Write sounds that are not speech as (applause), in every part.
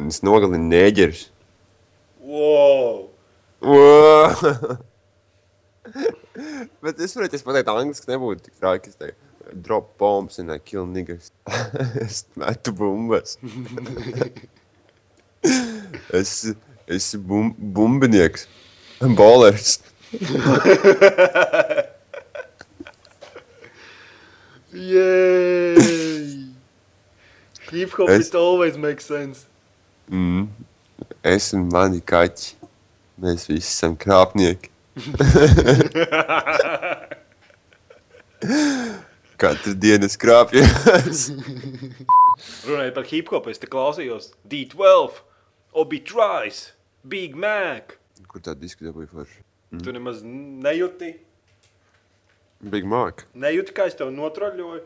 un es nogalinu nēģerus. Wow! Wow! (laughs) Bet es varētu pateikt, angliski nebūtu tik traki. Es teiktu, drop bombs and I kill niggas. (laughs) es metu bumbas. (laughs) es esmu bum, bumbinieks. Bowlers. Yay! Hip hop Es- it always makes sense. Mm. Es un mani kaķi. Mēs visi esam krāpnieki. (laughs) Katru dienu es krāpjos. (laughs) Runājot par hip hopu, es te klausījos D12, Obi Tries, Big Mac. Kur tā diska dabūja forši? Mm. Tu nemaz nejūti, Big Mac. nejūti, kā es tev notroļoju.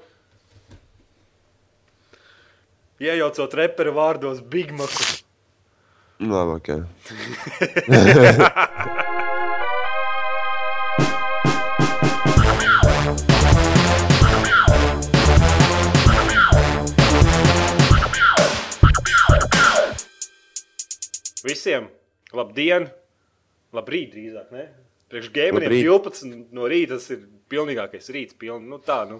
Iejaucot reperu vārdos Big Mac. Labi, ok. Visiem labdien! Labrīt, drīzāk. Ne? Priekš Labrīt. 12 no rīta tas ir pilnīgākais rīts. Piln, nu, tā, nu,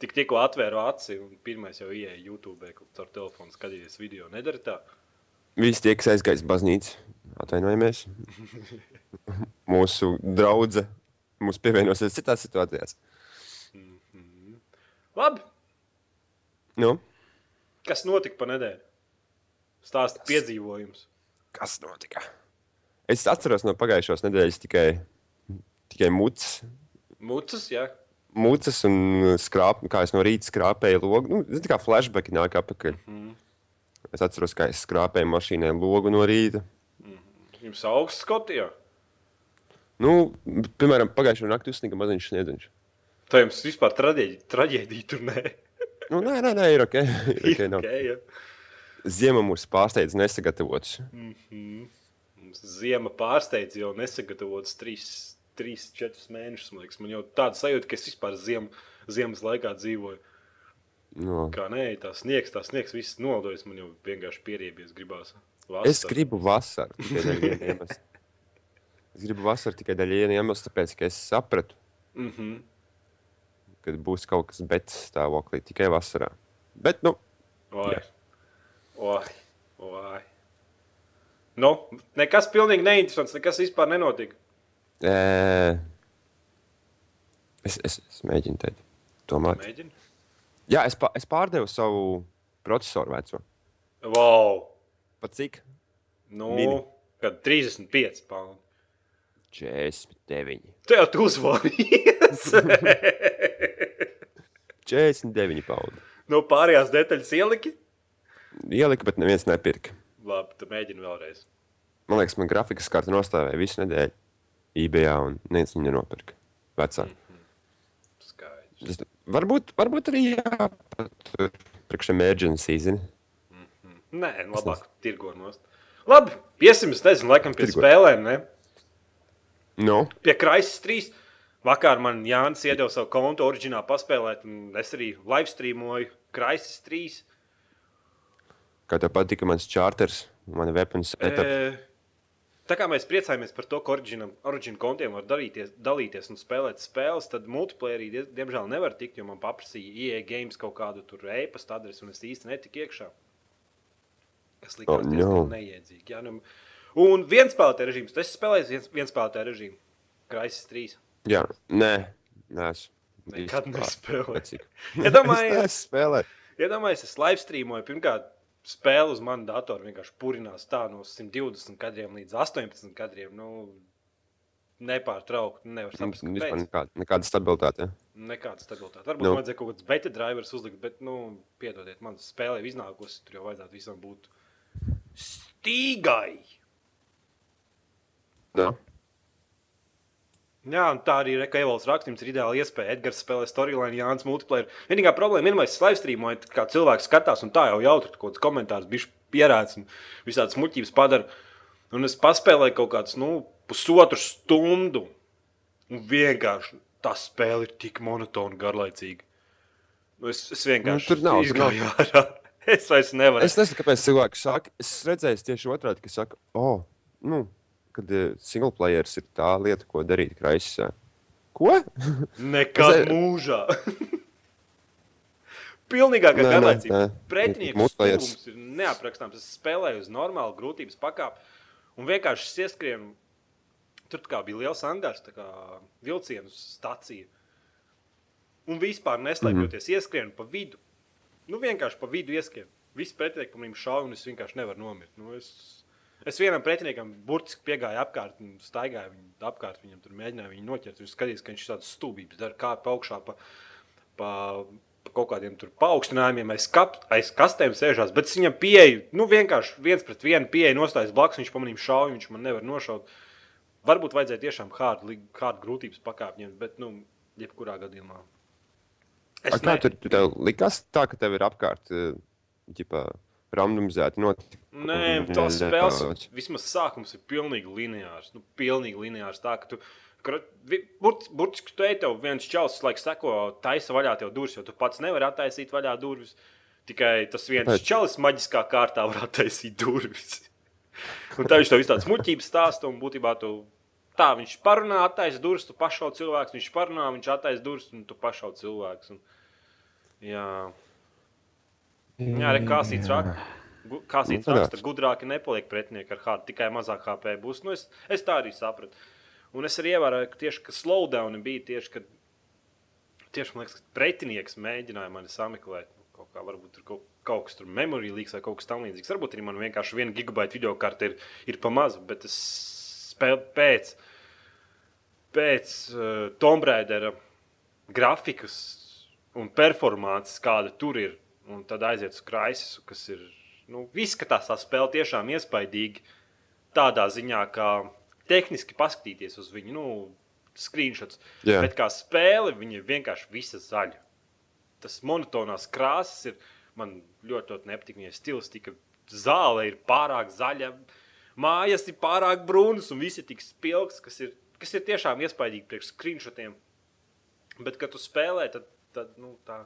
tik, tikko atvēru aci un pirmais jau ieeja YouTube, kur caur telefonu skatīties video. Nedara tā. Visi tie, kas aizgājis baznīcu, atvainojamies. (laughs) Mūsu draudzene mums pievienosies citās situācijās. Labi, Nu, kas notika pa nedēļu? Stāsta piedzīvojums. kas notika? Es atceros no pagājušās nedēļas tikai, tikai mucas. Mucas, jā. Mucas un skrāp, kā es no rīta skrāpēju logu. Nu, tā kā flashback nāk atpakaļ. Mhm. Es atceros, kā es skrāpēju mašīnai logu no rīta. Jums augsts Skotijā. Nu, piemēram, pagājušā naktī uzsniga maziņš sniedziņš. Tā jums vispār traģēdija, traģēdija tur nē. Nu, nē, nē, nē, ir ok. Ir okay nav. (laughs) okay, jā. Ziema mūs pārsteidz nesagatavots. Mums Ziema pārsteidz jau nesagatavots 3-4 mēnešus. Man, liekas. man jau tāda sajūta, ka es vispār ziem, ziemas laikā dzīvoju. No. Kā nē, tā sniegs, tā sniegs, viss nodojas. Man jau vienkārši pieriebies, gribās. Es gribu vasaru. Es gribu vasaru tikai dēļ (laughs) viena iemesla, tāpēc, ka es sapratu, Mm -hmm. ka būs kaut kas bets stāvoklī tikai vasarā. Bet, nu, Oi. Oi. Oi. Nu, nekas pilnīgi neinteresants, nekas vispār nenotika. ē, es, es, es mēģinu teikt, tomēr. Mēģini. Jā, es, pā, es pārdevu savu procesoru veco. Wow. Pat cik? Nu, Mini. kad 35 pounds. 49. Tev tu uzvarējies. 49 paundi. no pārējās detaļas ieliki. Ielika, bet neviens nepirka. Labi, tad mēģini vēlreiz. Man liekas, man grafikas karta nostāvēja visu nedēļu. eBay un neviens viņu nenopirka. Vecā. Skaidrs. Tas, varbūt, varbūt arī jāpatur priekš emergency, zini. Nē, nu, labāk tirgo nost. Labi, iesim, es nezinu, laikam pie Tirgo. spēlēm. Ne? Nu, Pie Kraisas 3. Vakar man Jānis iedeva savu kontu oriģināli paspēlēt, un es arī live streamoju Kraisas 3. kā tev patika mans charters, mana weapons etapa. E, tā kā mēs priecājamies par to, ka oriģināliem kontiem var dalīties, dalīties un spēlēt spēles, tad multiplayerī die- diemžēl nevar tikt, jo man paprasīja EA Games kaut kādu tur e-pasta adresi, un es īsti netiku iekšā. Tas likās Oh, no. neiedzīgi. Jā, nu, un viens spēlētāja režīms, tas spēlēs viens, viens spēlētāja režīmu. Kraisis 3. Jā, nē, nē, es Nekad nespēlēju. (laughs) Ja Iedomājies, es spēlēju. iedomājies, es live streamoju. Pirmkārt, spēle uz manu datoru vienkārši purinās tā no 120 kadriem līdz 18 kadriem. Nu, nepārtraukti. Nevar saprast, Vispār kāpēc. nekāda, nekāda stabilitāte. ja. Nekāda stabilitāte. Varbūt Nu. vajadzēja kaut kāds beta drivers uzlikt, bet, nu, piedodiet, man spēlē iznākusi. Tur jau vajadzētu visam būt stīgai. Jā. Jā, un tā arī ir Evolūcijas rakstījums. Ir ideāli iespēja. Edgars spēlē storyline, Jānis Multiplayer. Vienīgā problēma ir, ka es live streamoju, kā cilvēks skatās, un tā jau jautri kaut kāds komentārs bija pierādīts un visādas muļķības padara. Un es paspēlēju kaut kādus, nu, pusotru stundu. Un vienkārši tā spēle ir tik monotona, garlaicīga. Nu, es, es vienkārši Nu, tur nav, tur nav. izgāju ārā. (laughs) Es vairs nevaru. Es nezinu, kāpēc cilvēki saka, es redzēju tieši otrādi, ka saka, oh, nu, kad uh, single players ir tā lieta, ko darīt kraisā. Ko? Nekad Es- mūžā. (laughs) Pilnīgākā garlaicība. Pretinieks stūms ir neaprakstāms. Es spēlēju uz normālu grūtības pakāpi un vienkārši ieskrienu. Tur kā bija liels angārs, tā kā vilcienu stacija. Un vispār neslēpjoties, mm -hmm. ieskrienu pa vidu. Nu, vienkārši pa vidu ieskrienu. Visi pretinieki man šauja, un es vienkārši nevaru nomirt. Nu, es, es vienam pretiniekam burtiski piegāju apkārt, un staigāju viņu apkārt. Viņam tur mēģināja viņu noķert. Viņš skatījās, ka viņš tādas stūbības dara, kā pa augšā pa, pa, pa kaut kādiem tur paaugstinājumiem, aiz, kap, aiz kastēm sēžās. Bet es viņam pieeju, nu, vienkārši viens pret vienu pieeju, nostājas blakus, viņš pa manim šauja, viņš man nevar nošaut. Varbūt vajadzēja tiešām hard, hard grūtības pakāpņiem, bet, nu, jebkurā gadījumā. A, kā tur tu tev likās tā, ka tev ir apkārt uh, ģipā, randomizēti notikumi? Nē, tas spēles vismaz sākums ir pilnīgi lineārs. Nu, pilnīgi lineārs. Tā, ka tu, burtiski tu ej, tev viens čels, laikam, seko, taisa vaļā tev durvis, jo tu pats nevari attaisīt vaļā durvis. Tikai tas viens Pēc- čels maģiskā kārtā var attaisīt durvis. (laughs) Un tā viņš tev visu tādas muļķības stāsta, un būtībā tu tā viņš parunā, attaisa durvis, tu pašau cilvēks, viņš parunā, viņš attaisa durvis, un tu pašau cilvēks. Un, jā. Jā, arī kāsīts raksta. Kāsīts Nu, raksta, gudrāki nepaliek pretinieki ar hārdu, tikai mazāk HP būs. Nu, es, es tā arī sapratu. Un es arī ievēroju, ka tieši ka slowdown bija tieši, kad tieši, man liekas, ka pretinieks mēģināja mani sameklēt. Nu, Kaut kā varbūt tur kaut, kaut kas tur memorija līks vai kaut kas tamlīdzīgs. Varbūt arī man vienkārši viena gigabaita video karte ir, ir pa maza, bet es spēlēju pēc, pēc uh, Tomb Raidera grafikas un performances, kāda tur ir. Un tad aiziet uz kraisu, kas ir. Nu, ka tā spēle tiešām iespaidīga. Tādā ziņā, kā tehniski paskatīties uz viņu, nu, screenshots. Jā. Bet kā spēle, viņa ir vienkārši visa zaļa. Tas monotonās krāsas ir man ļoti, ļoti nepatīk. Viņa stilistika, zāle ir pārāk zaļa, mājas ir pārāk brūnas un viss ir tik spilgts, kas ir, kas ir tiešām iespaidīgi priekš screenshotiem. Bet, kad tu spēlē, tad, tad nu, tā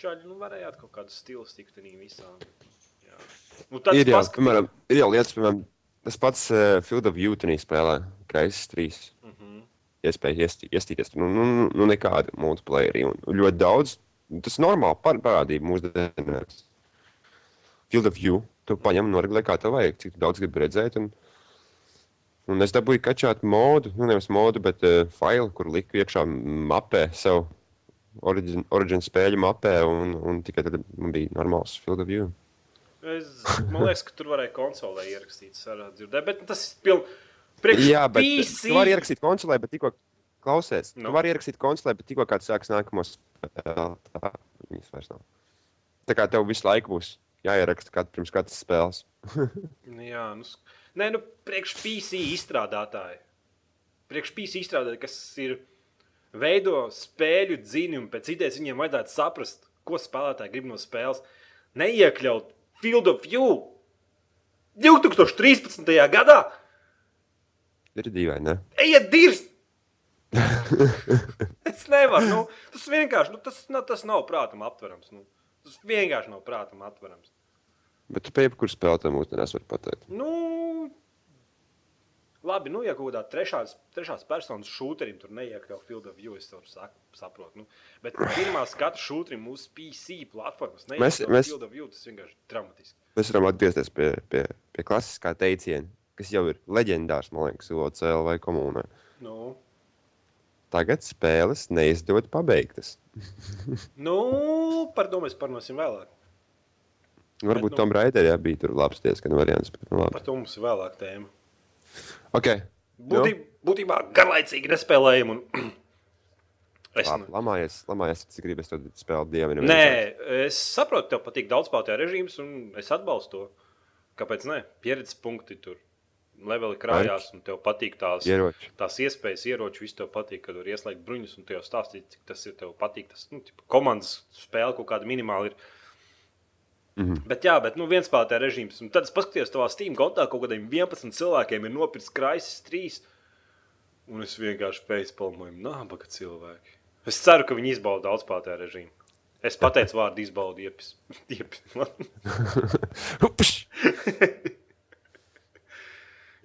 čaļi nu, varējāt kaut kādu stilistiku tajā visā. Jā. Nu, tad Ir jau, paskatījos- piemēram, ir jau lietas, piemēram, tas pats uh, Field of View tenī spēlē, Kraisis 3. Mhm. Iespēja iesti- iestīties. Nu, nu, nu, nu nekāda multiplayeri. Un ļoti daudz. Tas ir normāli par, parādība mūsdienās. Field of View. Tu paņem noregulē, kā tev vajag, cik daudz gribi redzēt. Un, un es dabūju kačāt modu, nu nevis modu, bet uh, failu, kur liku iekšā mapē sev. Origin, origin spēļu mapē, un, un tikai tad man bija normāls Field of View. Es, man liekas, ka tur varēja konsolē ierakstīt, dzirdēt, bet tas ir pilnīgi. Jā, bet PC. tu vari ierakstīt konsolē, bet tikko klausies. Nu. Tu vari ierakstīt konsolē, bet tikko kāds sāks nākamo spēli, tā viņas vairs nav. Tā kā tev visu laiku būs jāieraksta kat, pirms katras spēles. (laughs) Jā, nu, nē, nu, priekš PC izstrādātāji. Priekš PC izstrādātāji, kas ir veido spēļu dzini, un pēc idejas viņiem vajadzētu saprast, ko spēlētāji grib no spēles. Neiekļaut Field of View 2013. gadā. Ir dīvaini, ne? Ejiet, dirst! (laughs) es nevaru. Nu, tas vienkārši nu, tas, nu, tas nav prātam aptverams. Nu. Tas vienkārši nav prātam aptverams. Bet tu pie jebkuras spēlētājas mūsdienās vari pateikt. Nu, labi, nu, ja kaut kādā trešās, trešās personas šūterim tur neiekļauts Field of View, es to sak- saprotu. Nu, bet pirmā skatu šūterim mūsu PC platformas neiekļauts mēs- Field of View, tas vienkārši dramatiski. Mēs varam atgriezties pie, pie, pie klasiskā teiciena, kas jau ir leģendārs, man liekas, OCL vai komunā. Nu, Tagad spēles neizdod pabeigtas. (laughs) nu, par to mēs parunāsim vēlāk. Varbūt nu- Tom Raiderī bija tur labs diezgan variants. Bet, nu, labi. Par to mums ir vēlāk tēma. Okay. Būtī, būtībā garlaicīgi nespēlējam. Un... (clears throat) es, Labi, lamājies, lamājies, cik gribas to spēlēt dievinu. Nē, es saprotu, tev patīk daudzspēlētāju režīms, un es atbalstu to. Kāpēc ne? Pieredzes punkti tur. Leveli krājās, un tev patīk tās, Ieroči. tās iespējas, ieroči. Viss tev patīk, kad var ieslēgt bruņus, un tev stāstīt, cik tas ir. Tev patīk tas nu, tipa, komandas spēle, kaut kāda minimāla ir. Mhm. Bet, jā, bet nu, viens spēlētāja režīms. Un tad es paskatījos, tavā Steam kontā kaut kādiem 11 cilvēkiem ir nopirkts kraisis 3. Un es vienkārši pēc palmoju, nābaga cilvēki. Es ceru, ka viņi izbauda daudz spēlētāju režīmu. Es pateicu vārdu izbaudi, iepis. (laughs) iepis. (laughs)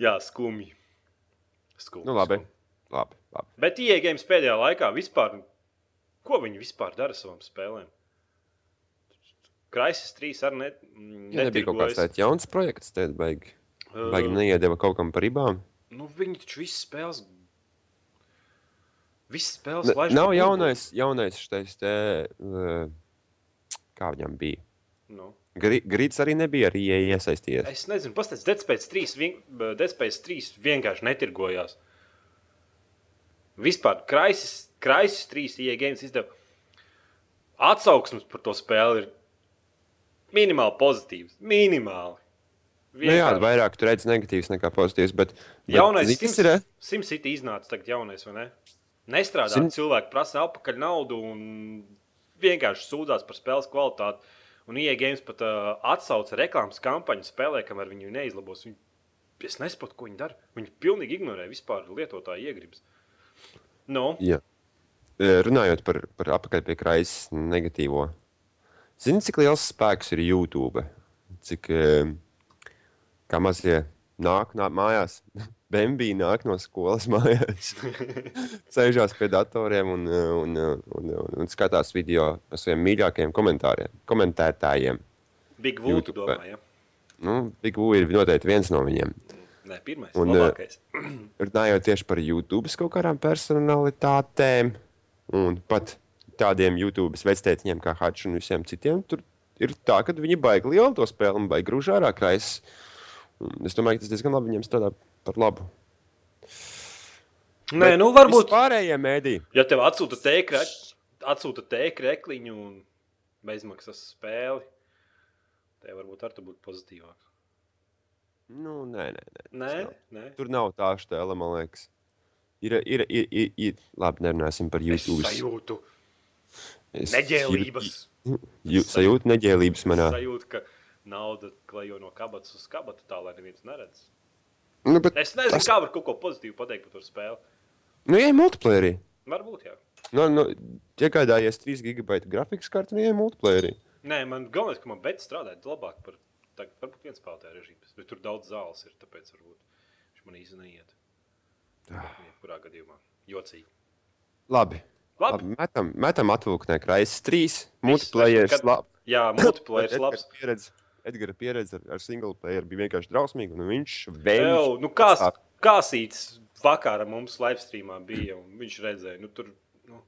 Jā, skumji. skumji. Nu, labi. skumji. labi, labi. Bet ieejams pēdējā laikā vispār, ko viņi vispār dara ar savām spēlēm? Kraisis 3 arī ne, Ja nebija kaut kāds tāds jauns projekts, tad baigi, baigi Uh, neiedeva kaut kam par ribām. Nu, viņi taču visas spēles. Visas spēles laiž nav pa burbuļu. jaunais, jaunais šitais te, uh, kā viņam bija. Nu. Gri- Grīts arī nebija arī iesaistījies. Es nezinu, pastāstiet, Dead Space 3, vien, Dead Space 3 vienkārši netirgojās. Vispār Kraisis, Kraisis 3 IE games izdeva. Atsauksmes par to spēli ir minimāli pozitīvs. Minimāli. Nu, jā, vairāk tur redz negatīvs nekā pozitīvs. Bet, bet Jaunais Sims, ir. eh? SimCity iznāca tagad jaunais, vai ne? Nestrādā, Sim- cilvēki prasa atpakaļ naudu un vienkārši sūdzās par spēles kvalitāti. Un IE games pat uh, atsauca reklāmas kampaņu spēlē, kamēr viņi neizlabos. Viņi, es nesaprotu, ko viņi dara. Viņi pilnīgi ignorē vispār lietotāju iegribas. Nu, Jā. Eh, Runājot par, par apakaļ pie krājas negatīvo. Zini, cik liels spēks ir YouTube? Cik eh, kā mazie nāk, nāk mājās? (laughs) Bambī nāk no skolas mājās. (laughs) Sēžās pie datoriem un, eh, un, un, un, un, un skatās video par saviem mīļākajiem komentētājiem. Big Wood, YouTube. domāju. Ja? Nu, Big Woo ir noteikti viens no viņiem. Nē, pirmais, Un, eh, labākais. runājot tieši par YouTube kaut kādām personalitātēm, un pat tādiem YouTube vectētiņiem kā Hatch un visiem citiem, tur ir tā, ka viņi baigi lielu to spēli un baigi grūž ārā. Un Es domāju, ka tas diezgan labi viņiem strādā par labu. Nē, nu varbūt. Pārējie mēdī. Ja tev atsūta ekliņu un bezmaksas spēli, tev varbūt ar to būtu pozitīvāk. Nu, nē, nē, nē. Nē, nav. nē. Tur nav tā stēla, man liekas. Ir, ir, ir, ir, ir. Labi, nerunāsim par Es YouTube. sajūtu Es- neģēlības. Jū- Sajūtu neģēlības manā. Sajūtu, ka nauda klejo no kabatas uz kabatu tā, lai neviens neredz. Nu, Es nezinu, Tas- kā var kaut ko pozitīvu pateikt par to spēli. nu, ja ir multiplayerī. Varbūt, jā. Nu, nu, iegādājies 3 gigabaita grafikas kartu un ieej multiplayerī. Nē, man galvenais, ka man beidzas strādāt labāk par tagad, varbūt viens spēlētāju režīms. Bet tur daudz zāles ir, tāpēc varbūt viņš man īsti neiet. Jebkurā gadījumā. Jocīgi. Labi. Labi. Labi metam, metam atvilknē kraisis 3. Multiplayer kad- slāpes. Jā, (laughs) multiplayer labs. pieredze. Edgara pieredze ar, ar single player bija vienkārši drausmīga. Un viņš vēl nu kā, kāsīts vakarā mums live streamā bija, un viņš redzēja, nu tur nu,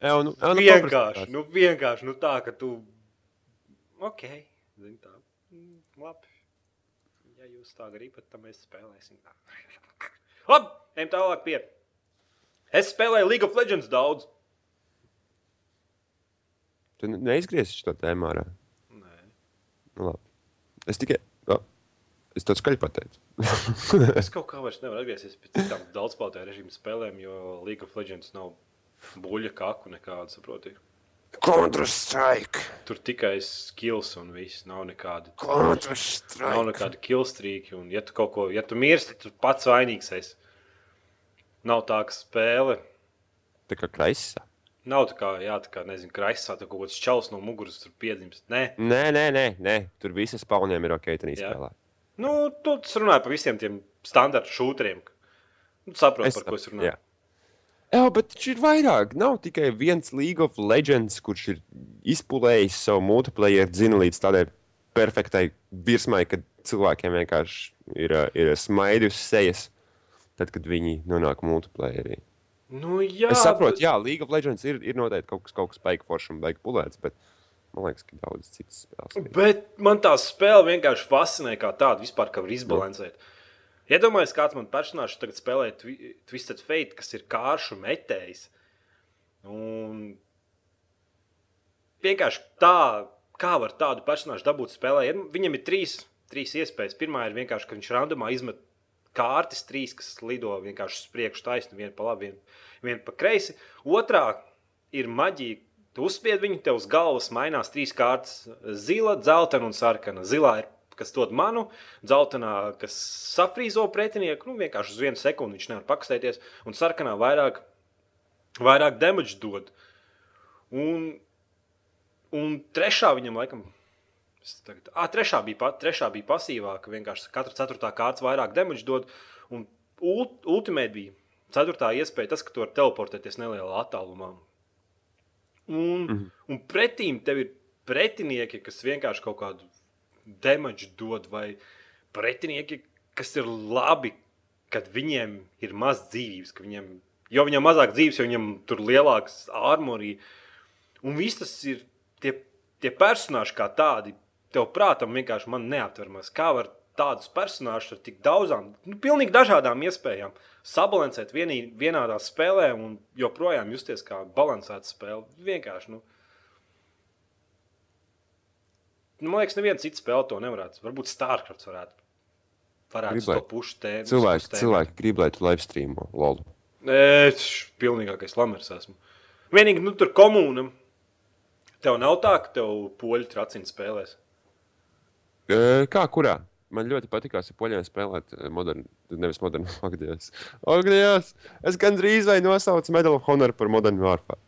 Jā, nu, jā, nu, vienkārši, nu vienkārši, nu tā, ka tu, ok, zini tā, mm, labi, ja jūs tā gribat, tad mēs spēlēsim tā. (laughs) Labi, ejam tālāk pie. Es spēlēju League of Legends daudz. Tu ne- neizgriezīs šo tēmu ārā. Nē. Nu, labi. es tikai. O, es to skaļi pateicu. (laughs) Es kaut kā vairs nevaru atgriezties pie citām daudzspēlētāju režīmu spēlēm, jo League of Legends nav buļļa kaku nekāda, saproti. Counter-Strike! Tur tikai skills un viss, nav nekāda. Nav Counter-Strike! nekāda killstrīka, un ja tu kaut ko, ja tu mirsti, tad tu pats vainīgs esi. Nav tā, ka spēle, Tā kā kraisa. nav tā kā, jā, tā kā, nezinu, kraisā, tā kaut kāds čels no muguras tur piedzimst. Nē, Nē, nē, nē, nē. tur visas spauniem ir ok, tā spēlē. nu, tu runāji par visiem tiem standarta šūtriem. Nu, saproti, par ko es runāju. jā. Jā, bet viņš ir vairāk. Nav tikai viens League of Legends, kurš ir izpulējis savu multiplayer dzinu līdz tādai perfektai virsmai, kad cilvēkiem vienkārši ir, ir smaidi uz sejas, tad, kad viņi nonāk multiplayerī. Nu, jā, Es saprotu, jā, League of Legends ir, ir noteikti kaut kas, kaut kas baigi foršs un baigi pulēts, bet man liekas, ka daudz citas spēles. Bet man tā spēle vienkārši fascinē, kā tāda vispār kā var izbalansēt. Iedomājieties, kāds man personāžs tagad spēlē Twi- Twisted Fate, kas ir kāršu metējs. Un vienkārši tā, kā var tādu personāžu dabūt spēlē, Ja viņam ir trīs, trīs iespējas. Pirmā ir vienkārši, ka viņš randomā izmet kārtas, trīs, kas lido vienkārši uz priekšu, taisnu, vienu pa labi, vienu, vienu pa kreisi. Otrā ir maģija. Tu uzspied viņu, tev uz galvas mainās trīs kārtas - zila, dzeltena un sarkana. Zilā ir kas dod manu, dzeltenā, kas safrīzo pretinieku, nu vienkārši uz vienu sekundi viņš nevar pakstēties, un sarkanā vairāk, vairāk damage dod. Un, un trešā viņam laikam. Tagad, ah, trešā, bija, pa- trešā bija pasīvāka. Vienkārši katra ceturtā kārta vairāk damage dod. Un ult, ultimate bija ceturtā iespēja, tas, ka tu vari teleportēties nelielā attālumā. Un, mm -hmm. un pretīm tev ir pretinieki, kas vienkārši kaut kādu damage dod, vai pretinieki, kas ir labi, kad viņiem ir maz dzīvības. ka Viņiem, jo viņam mazāk dzīves, jo viņam tur lielāks armorī. Un viss tas ir tie, tie personāļi kā tādi. Tev prātam vienkārši man neaptverams, kā var tādus personāžus ar tik daudzām, nu, pilnīgi dažādām iespējām sabalansēt vienī, vienādā spēlē un joprojām justies kā balansēta spēle. Vienkārši. Nu, Nu, man liekas, neviena cita spēle to nevarētu. Varbūt Starcraft varētu. Varētu Gribētu. to pušu tēmu. Cilvēki, cilvēki grib, lai tu live streamo lolu. Es pilnīgākais lamers esmu. Vienīgi, nu, tur komūna. Tev nav tā, ka tev poļi tracina spēlēs. Kā kurā? Man ļoti patīk, ar poļiem spēlēt modernu, nevis modernu, (laughs) agdījos. Agdījos! Es gandrīz vai nosaucu Medal of Honor par modernu Warfare.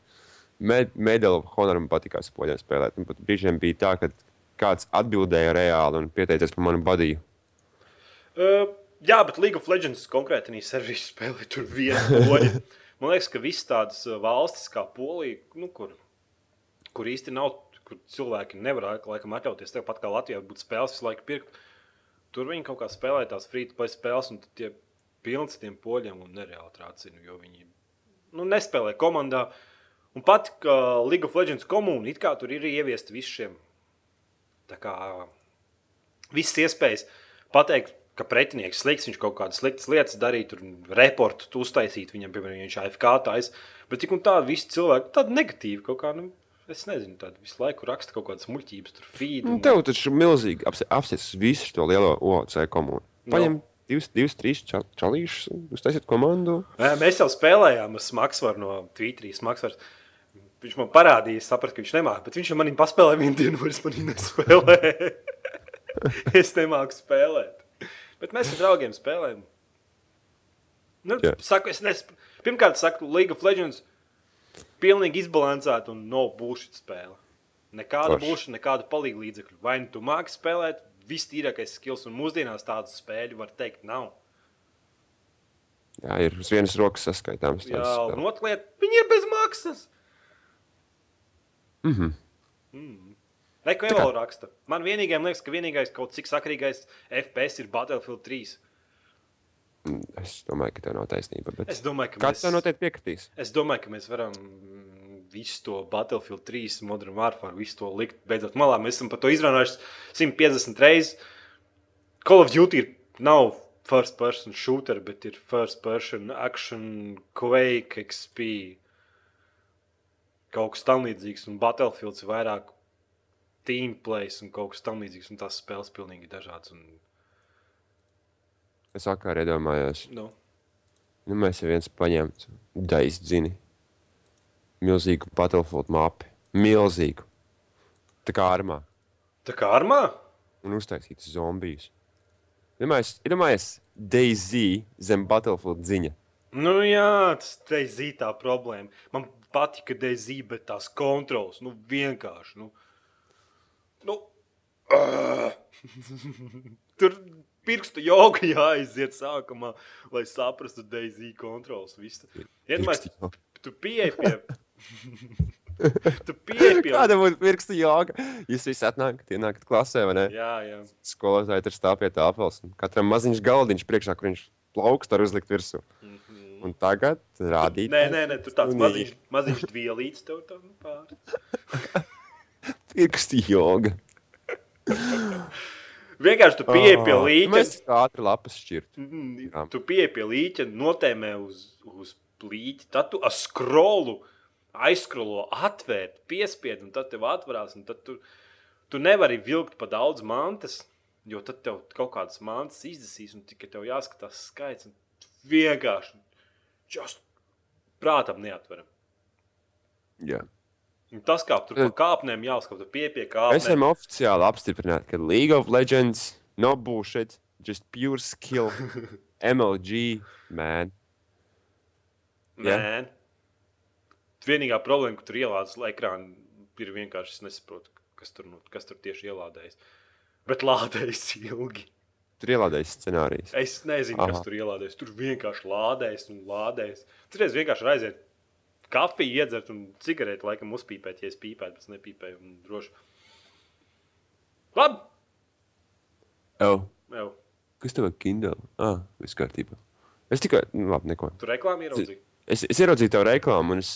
Med, Medal of Honor man patīk, ar poļiem spēlēt. Un pat brīžiem bija tā, ka kāds atbildēja reāli un pieteicies par manu badīju. Uh, jā, bet League of Legends konkrēti arī servisu spēlē tur viena poļa. Man liekas, ka visas tādas valstis kā Polija, nu, kur, kur īsti nav, kur cilvēki nevar laikam atļauties tev pat kā Latvijā būt spēles visu laiku pirkt. Tur viņi kaut kā spēlē tās free-to-play spēles, un tie pilns ar tiem poļiem un nereāli trācina, jo viņi nu, nespēlē komandā. Un pat kā League of Legends komūna, it kā tur ir ieviesti visi šiem tā kā visas iespējas pateikt, ka pretinieks slikts, viņš kaut kādas sliktas lietas darīja, tur reportu tu uztaisīt viņam, piemēram, viņš AFK tais. Bet tik un tā, visi cilvēki tādi negatīvi kaut kā. Nu, Es nezinu, tādu visu laiku raksta kaut kādas muļķības, tur feed. Nu, un- tev taču ir milzīgi apsēsties visu šo lielo OC komunu. Paņem divus, divus trīs čal- čalīšus, uztaisiet komandu. Nē, Mēs jau spēlējām ar Smagsvaru no Twitterī. Smagsvars. Viņš man parādīja, sapratu, ka viņš nemāķi, bet viņš man paspēlēja vienu dienu, es man nespēlēju. (laughs) es nemāku spēlēt. Bet mēs ar draugiem spēlējam. Nu, Jā. saku, es nes... Pirmkārt, saku, League of Legends pilnīgi izbalansēta un no bullshit spēle. Nekāda bullshit, nekāda palīga līdzekļu. Vai nu tu māki spēlēt, viss tīrākais skills, un mūsdienās tādu spēļu var teikt, nav. Jā, ir uz vienas rokas saskaitāms. Jā, lieta, viņi ir bez maksas. Mhm. Neko jau raksta. Man vienīgais liekas, ka vienīgais kaut cik sakrīgais FPS ir Battlefield 3. Es domāju, ka tev nav taisnība. Es domāju, ka Kāds mēs, tev noteikti piekritīs? es domāju, ka mēs varam visu to Battlefield 3, Modern Warfare, visu to likt beidzot malā. Mēs esam par to izrunājuši 150 reizes. Call of Duty ir, nav first person shooter, bet ir first person action, Quake, XP. Kaut kas tam līdzīgs, un Battlefields ir vairāk team plays un kaut kas tam līdzīgs, un tās spēles pilnīgi dažādas. Un, Es vakarā iedomājos, nu, nu, mēs jau viens paņēmām daļu zini. Milzīgu Battlefield mapu. Milzīgu. Tā kā armā. tā kā armā? Un uztaisītu zombijus. Iedomājies DayZ zem Battlefield ziņa. Nu, jā, tas ir zīmē problēma. Man patika DZ, bet tās kontrols nu, vienkārši. Nu, nu, uh, (laughs) tur pirkstu joga (laughs) jāiziet sākumā, lai saprastu DZ kontrols. Iedomājieties, tu pieeji pie. (laughs) tu pieeji pie. Kāda būtu pirkstu joga? Jūs visi atnākat, ienākat klasē, vai ne? Jā, jā. Skolotāji tur stāv pie tāpels. un Katram maziņš galdiņš priekšā, kur viņš plaukst ar uzlikt virsū. Un tagad rādīt. Nē, nē, nē, tur tāds maziņš, maziņš dvielīts tev tā nu, pāri. (laughs) Pirkstu joga. Vienkārši tu pieeji pie Ah, līķa. Mēs ātri lapas šķirt. Mhm, Jā. Tu pieeji pie līķa, notēmē uz, uz plīķa, tad tu ar skrolu aizskrolo, atvērt, piespied, un tad tev atverās. un Tad tu, tu nevari vilkt pa daudz mantas, jo tad tev kaut kādas mantas izdesīs, un tikai tev jāskatās skaits. un Vienkārši just prātam neatveram. Jā. Un tas, kā tur pa kāpnēm jāuzskata, pie pie kāpnēm. Esam oficiāli apstiprināti, ka League of Legends no bullshit, just pure skill. (laughs) MLG, man. Nē, Vienīgā problēma, ka tur ielādēs ekrānu, ir vienkārši es nesaprotu, kas tur, nu, kas tur tieši ielādējas. Bet lādējas ilgi. Tur ielādējas scenārijs. Es nezinu, Aha. kas tur ielādējas. Tur vienkārši lādējas un lādējas. Tur reiz vienkārši aiziet kafiju, iedzert un cigareti, laikam, uzpīpēt, ja es pīpētu, bet es nepīpēju. un Droši. Labi! Oh, Jau. kas tev ir Kindle? Ah, viss kārtībā. Es tikai, nu, labi, neko. Tur reklāmā ieraudzīju. Es, es ieraudzīju tavu reklāmu, un es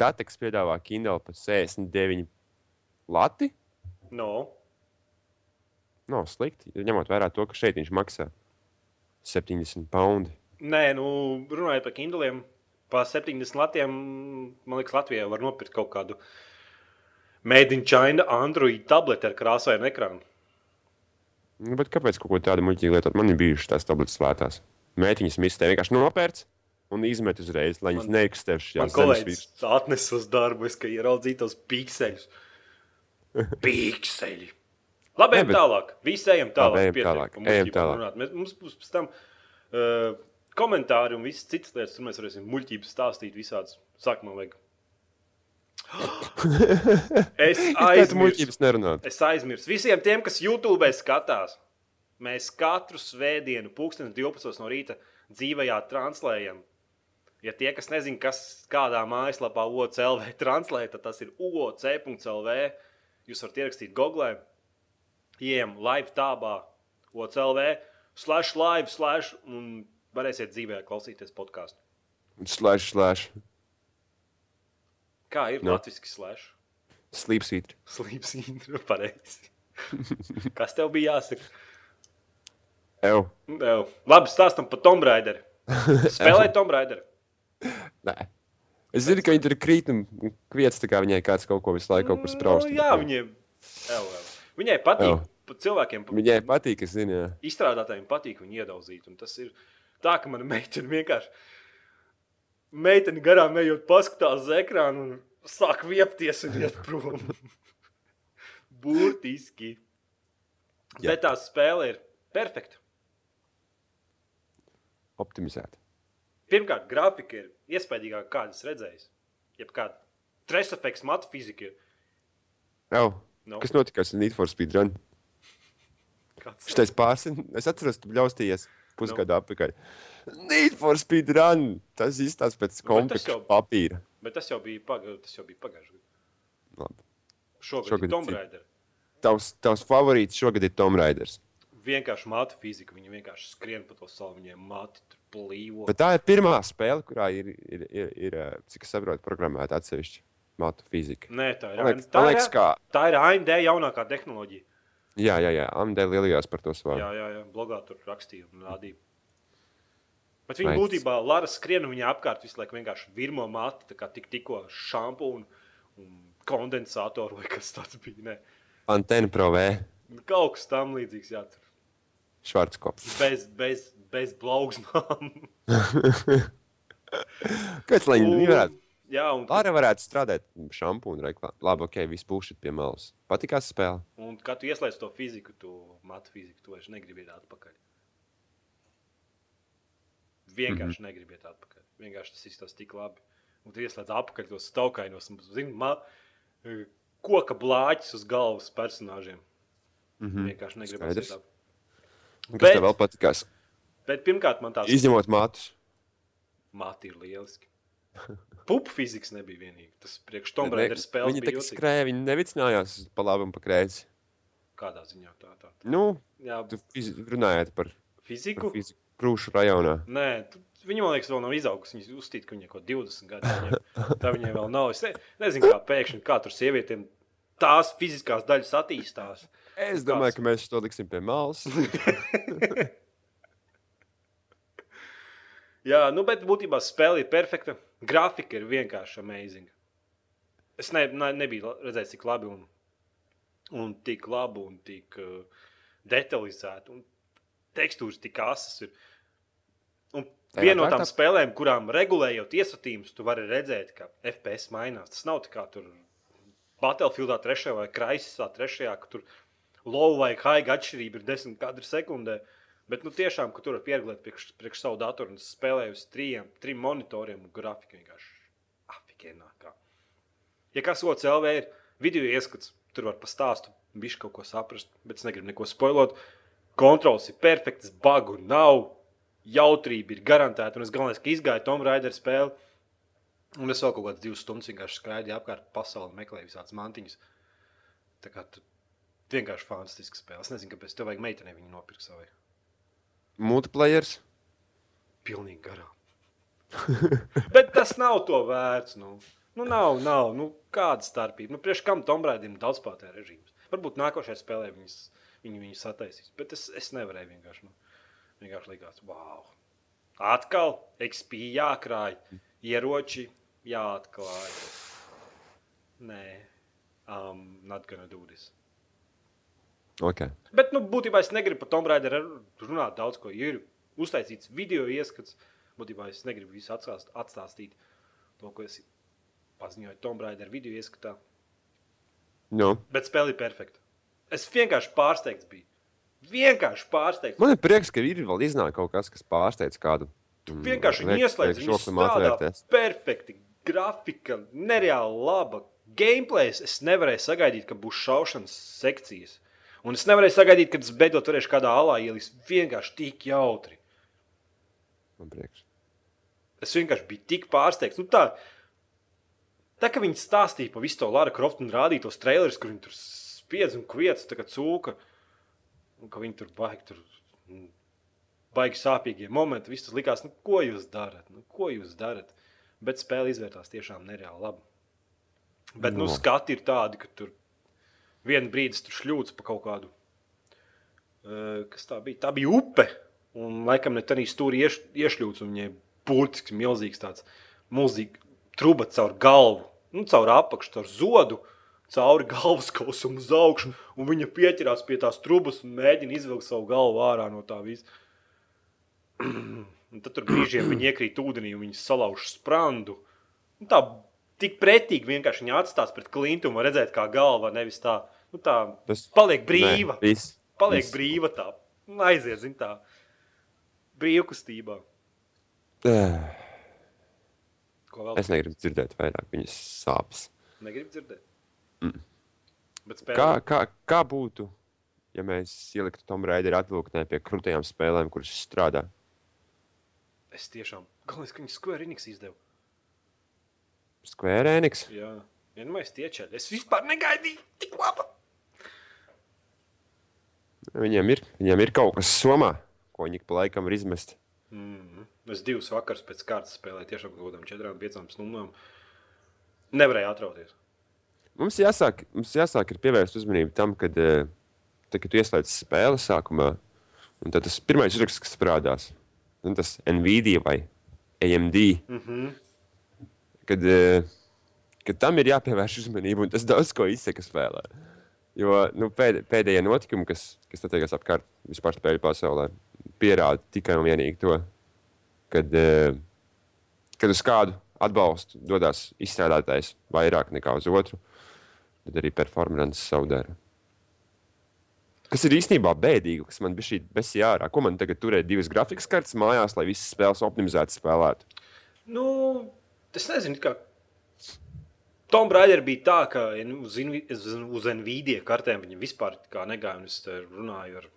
Dateks piedāvā Kindle par 69 lati. No. Nav slikti, ņemot vērā to, ka šeit viņš maksā 70 poundi. Nē, nu, runājot par Kindliem, pa 70 latiem, man liekas, Latvijā var nopirkt kaut kādu Made in China Android tableti ar krāsainu ekrānu. Nu, bet kāpēc kaut ko tādu muļķīgu lietot? Man ir bijušas tās tabletes lētās. Mētiņas mistē vienkārši nopērts un izmet uzreiz, lai viņas Man šajā kolēģis atnesa uz darbu, es, ka ieraudzīju tos pikseļus. (laughs) Pikseļi. Labi, ejam bet- tālāk. Visi ejam tālāk. ejam pietiek, tālāk, ejam tālāk. Mēs, mums būs pēc tam uh, komentāri un visas citas lietas, tur mēs varēsim muļķības stāstīt visādas. Sākumā vajag. (gasps) es (laughs) aizmirsu. Es aizmirsu. Visiem tiem, kas YouTube skatās, mēs katru svētdienu, pulkstenis 12 no rīta, dzīvajā translējam. Ja tie, kas nezina, kas kādā mājaslapā OCLV (laughs) translē, tad tas ir OC.CLV. Jūs varat ierakstīt Google, ieejam live tābā, OCLV, slash live, slash, un varēsiet dzīvē klausīties podkāstu. Slash, slash, Kā ir Nu. latviešu slash? sleep seat. Slīps (laughs) intro pareizi. Kas tev bija jāsaka? Ew. Ew. Labi, stāstam par Tomb Raider. (laughs) Spēlēt Tomb Raider. Nē. Es zinu, ka viņi tur krīt un kviets, tā kā viņai kāds kaut ko visu laiku kaut kur sprauž. Nu, jā, viņiem. Ew, ew. Viņai patīk. Ew. Cilvēkiem, pa- Viņai patīk, es zinu, jā. izstrādātājiem patīk viņu iedaudzīt. un Tas ir tā, ka mana meitene vienkārši. Meitene garām ejot, paskatās uz ekrānu un sāk viepties un iet prom. (laughs) Burtiski. Jā. Bet tā spēle ir perfekta. Optimizēta. Pirmkārt, grafika ir iespaidīgāka, kādas redzējis. Jebkāda stresa efekts, matu fizika ir. Ew. No. Kas notikās ar Need for Speed Run? Kāds... Šitais pārsin, es atceros, tu bļaustījies pusgadu atpakaļ. Need for Speed Run! Tas izstāsta pēc kompakta jau- papīra. Bet tas jau bija, paga... tas jau bija pagājušajā gadā. Šogad, Šogad ir Tomb. Raider. Tavs, tavs favorīts šogad ir Tom Raiders. Vienkārši māte fizika. Viņi vienkārši skrien pa to salu, viņiem māte tur plīvo. Bet tā ir pirmā spēle, kurā ir, ir, ir, ir eh, cik es saprotu, programmēta atsevišķi matu fizika. Nē, tā ir. Liekas, tā, kā, tā ir AMD jaunākā tehnoloģija. Jā, jā, jā, AMD lielajās par to svaru. Jā, jā, jā. Blogā tur rakstīja un rādīja. Bet viņa Veids. būtībā Lara skrien viņa apkārt visu laiku vienkārši virmo matu, tā kā tik, tikko šampūnu un kondensatoru vai kas tāds bija. Nē. Antena Pro V, Kaut kas tam līdzīgs, jā, tur Švarckops. bez, bez, bez blaugsnām. Kāds (laughs) lai viņi varētu? Jā, un, Lara varētu strādāt šampūnu reklāmā. Labi, ok, viss būs pie malas. Patīkās spēle. un kad tu ieslēdz to fiziku, tu matu fiziku, tu vairs negribi iet atpakaļ. Vienkārši mm -hmm. negribi iet atpakaļ. Vienkārši tas izstāsta tik labi. Un tu ieslēdz apakaļ tos staukainos zini, ma, koka blāķis uz galvas personāžiem. Mm Mm. -hmm. Vienkārši negribu iet. Kas Bet- tev vēl patīkās? Bet pirmkārt, man tās Izņemot matus. mati ir lieliski. (laughs) Pupu fizikas nebija vienīga. Tas priekš Tomb Raider spēles Viņi bija tā kā jūtīgi. skrēja, viņi nevicinājās pa labi un pa kreisi. Kādā ziņā tā tā. Nu, Jā, tu fizi- runājāt par, fiziku. par fiziku krūšu rajonā. Nē, tu- viņa man liekas, vēl nav izaugusi. Viņa uzskata, ka viņai kaut kāda 20 gadu viņai, tā viņai vēl nav. Es ne, nezinu, kā pēkšņi kā tur sievietēm tās fiziskās daļas attīstās. Es domāju, ka mēs to liksim pie malas. (laughs) Jā, nu, bet būtībā spēle ir perfekta. Grafika ir vienkārši amazing. Es ne, ne, nebiju redzējis tik labi un, un tik labu un tik uh, detalizētu. Un tekstūras tik asas ir. Un viena no tām tā- spēlēm, kurām regulējot iesatījumus, tu vari redzēt, ka FPS mainās. Tas nav tā kā tur Battlefieldā 3 vai Crisisā 3, ka tur low vai high atšķirība ir 10 kadri sekundē. Bet nu, tiešām, ka tur var pieregulēt priekš, priekš savu datoru un spēlēju uz trijiem, trim monitoriem un grafika vienkārši. Afīgi. ienāk. Kā. Ja kas otrs LV ir video ieskats, tur var pastāstīt, viņš kaut ko saprast, bet es negribu neko spoilot. Kontrols ir perfekts, bagu nav, jautrība ir garantēta. Un es galvenais, ka izgāju Tomb Raider spēli. Un es vēl kaut kādas divas stundas vienkārši skraidīju apkārt pasauli, meklēju visādas mantiņas. Tā kā tu vienkārši fantastiska spēle. Es nezinu, kāpēc tev vajag meitenei viņu nopirkt savai. Multiplayers. Pilnīgi garām. (laughs) Bet tas nav to vērts. Nu. Nu, nav, nav. Nu, kāda starpība? Nu, priekš kam Tombraidim daudz spēlētāju režīms? Varbūt nākošajā spēlē viņas, viņi viņu sataisīs. Bet es, es nevarēju vienkārši. Nu, vienkārši likās, wow. Atkal XP jākrāj, ieroči jāatklāj. Nē, um, not gonna do this. Okay. Bet, nu, būtībā es negribu par Tomb Raider runāt daudz ko. Ir uztaisīts video ieskats. Būtībā es negribu visu atstāst, atstāstīt to, ko es paziņoju Tomb Raider video ieskatā. Nu. Bet spēle ir perfekta. Es vienkārši pārsteigts biju. Vienkārši pārsteigts. Man ir prieks, ka ir vēl iznāk kaut kas, kas pārsteidz kādu. Mm, vienkārši ieslēdz šo filmu atvērties. Perfekti. Grafika, nereāli laba. Gameplays es nevarēju sagaidīt, ka būs šaušanas sekcijas. Un es nevarēju sagaidīt, kad es beidzot varēšu kādā alā ielist. Vienkārši tik jautri. Man prieks. Es vienkārši biju tik pārsteigts. Nu, tā, tā kā viņi stāstīja par visu to Lara Croftu un rādīja tos trailerus, kur viņi tur spiedz un kviets, tā kā cūka. Un ka viņi tur baigi, tur mm, baigi sāpīgie momenti. Viss tas likās, nu, ko jūs darat? Nu, ko jūs darat? Bet spēle izvērtās tiešām nereāli labi. Bet nu, No. skati ir tādi, ka tur vienā brīdī tur šļūts pa kaut kādu. Uh, kas tā bija? Tā bija upe. Un laikam ne tādā stūrī ieš, iešļūts. un Viņai burtiski milzīgs tāds milzīgs truba caur galvu, nu, caur apakšu, caur zodu. Cauri galvaskausam uz augšu, un viņa pieķerās pie tās trubas un mēģina izvilkt savu galvu ārā no tā visa. (clears throat) Un tad tur brīžiem viņi iekrīt ūdenī un viņi salauž sprandu. Un tā tik pretīgi vienkārši viņa atstās pret klintu un redzēt, kā galva nevis tā, nu, tā Tas paliek brīva. Nē, viss. Paliek viss. brīva tā, un aiziet, zin tā, brīvkustībā. Es negribu dzirdēt vairāk viņas sāpes. negribu dzirdēt. Mm. Kā, kā, kā būtu, ja mēs ieliktu Tomu Raideru atvilktnē pie krūtajām spēlēm, kuras strādā? Es tiešām, galvenais, ka viņi Square Enix izdeva. Square Enix. Jā, vienmēr tiečēļ. Es vispār negaidīju tik labi. Viņiem ir, viņiem ir kaut kas somā, ko viņi pa laikam var izmest. Mm. Es divus vakarus pēc kārtas spēlēju tiešām kaut kādām četrām, piecām stundām. Nevarēju atrauties. Mums jāsāk, mums jāsāk ir pievērst uzmanību tam, kad, eh, tad, kad tu ieslēdz spēli sākumā, un tad tas pirmais uzraksts, kas parādās, nu, tas Nvidia vai AMD, Mm -hmm. Kad, eh, kad tam ir jāpievērš uzmanība, un tas daudz ko izsaka spēlē. Jo nu, pēd, pēdējie notikumi, kas, kas notiekās apkārt vispār spēļu pasaulē, pierāda tikai un vienīgi to, kad, eh, kad uz kādu atbalstu dodas izstrādātājs vairāk nekā uz otru, tad arī performance savu dara. Kas ir īstenībā bēdīgi, kas man bija šī besija ārā. Ko man tagad turēt divas grafikas kartes mājās, lai visas spēles optimizētas spēlētu? Nu, es nezinu, kā. Tomb Raider bija tā, ka ja uz, uz, uz Nvidia kartēm viņi vispār kā negāja. Es runāju ar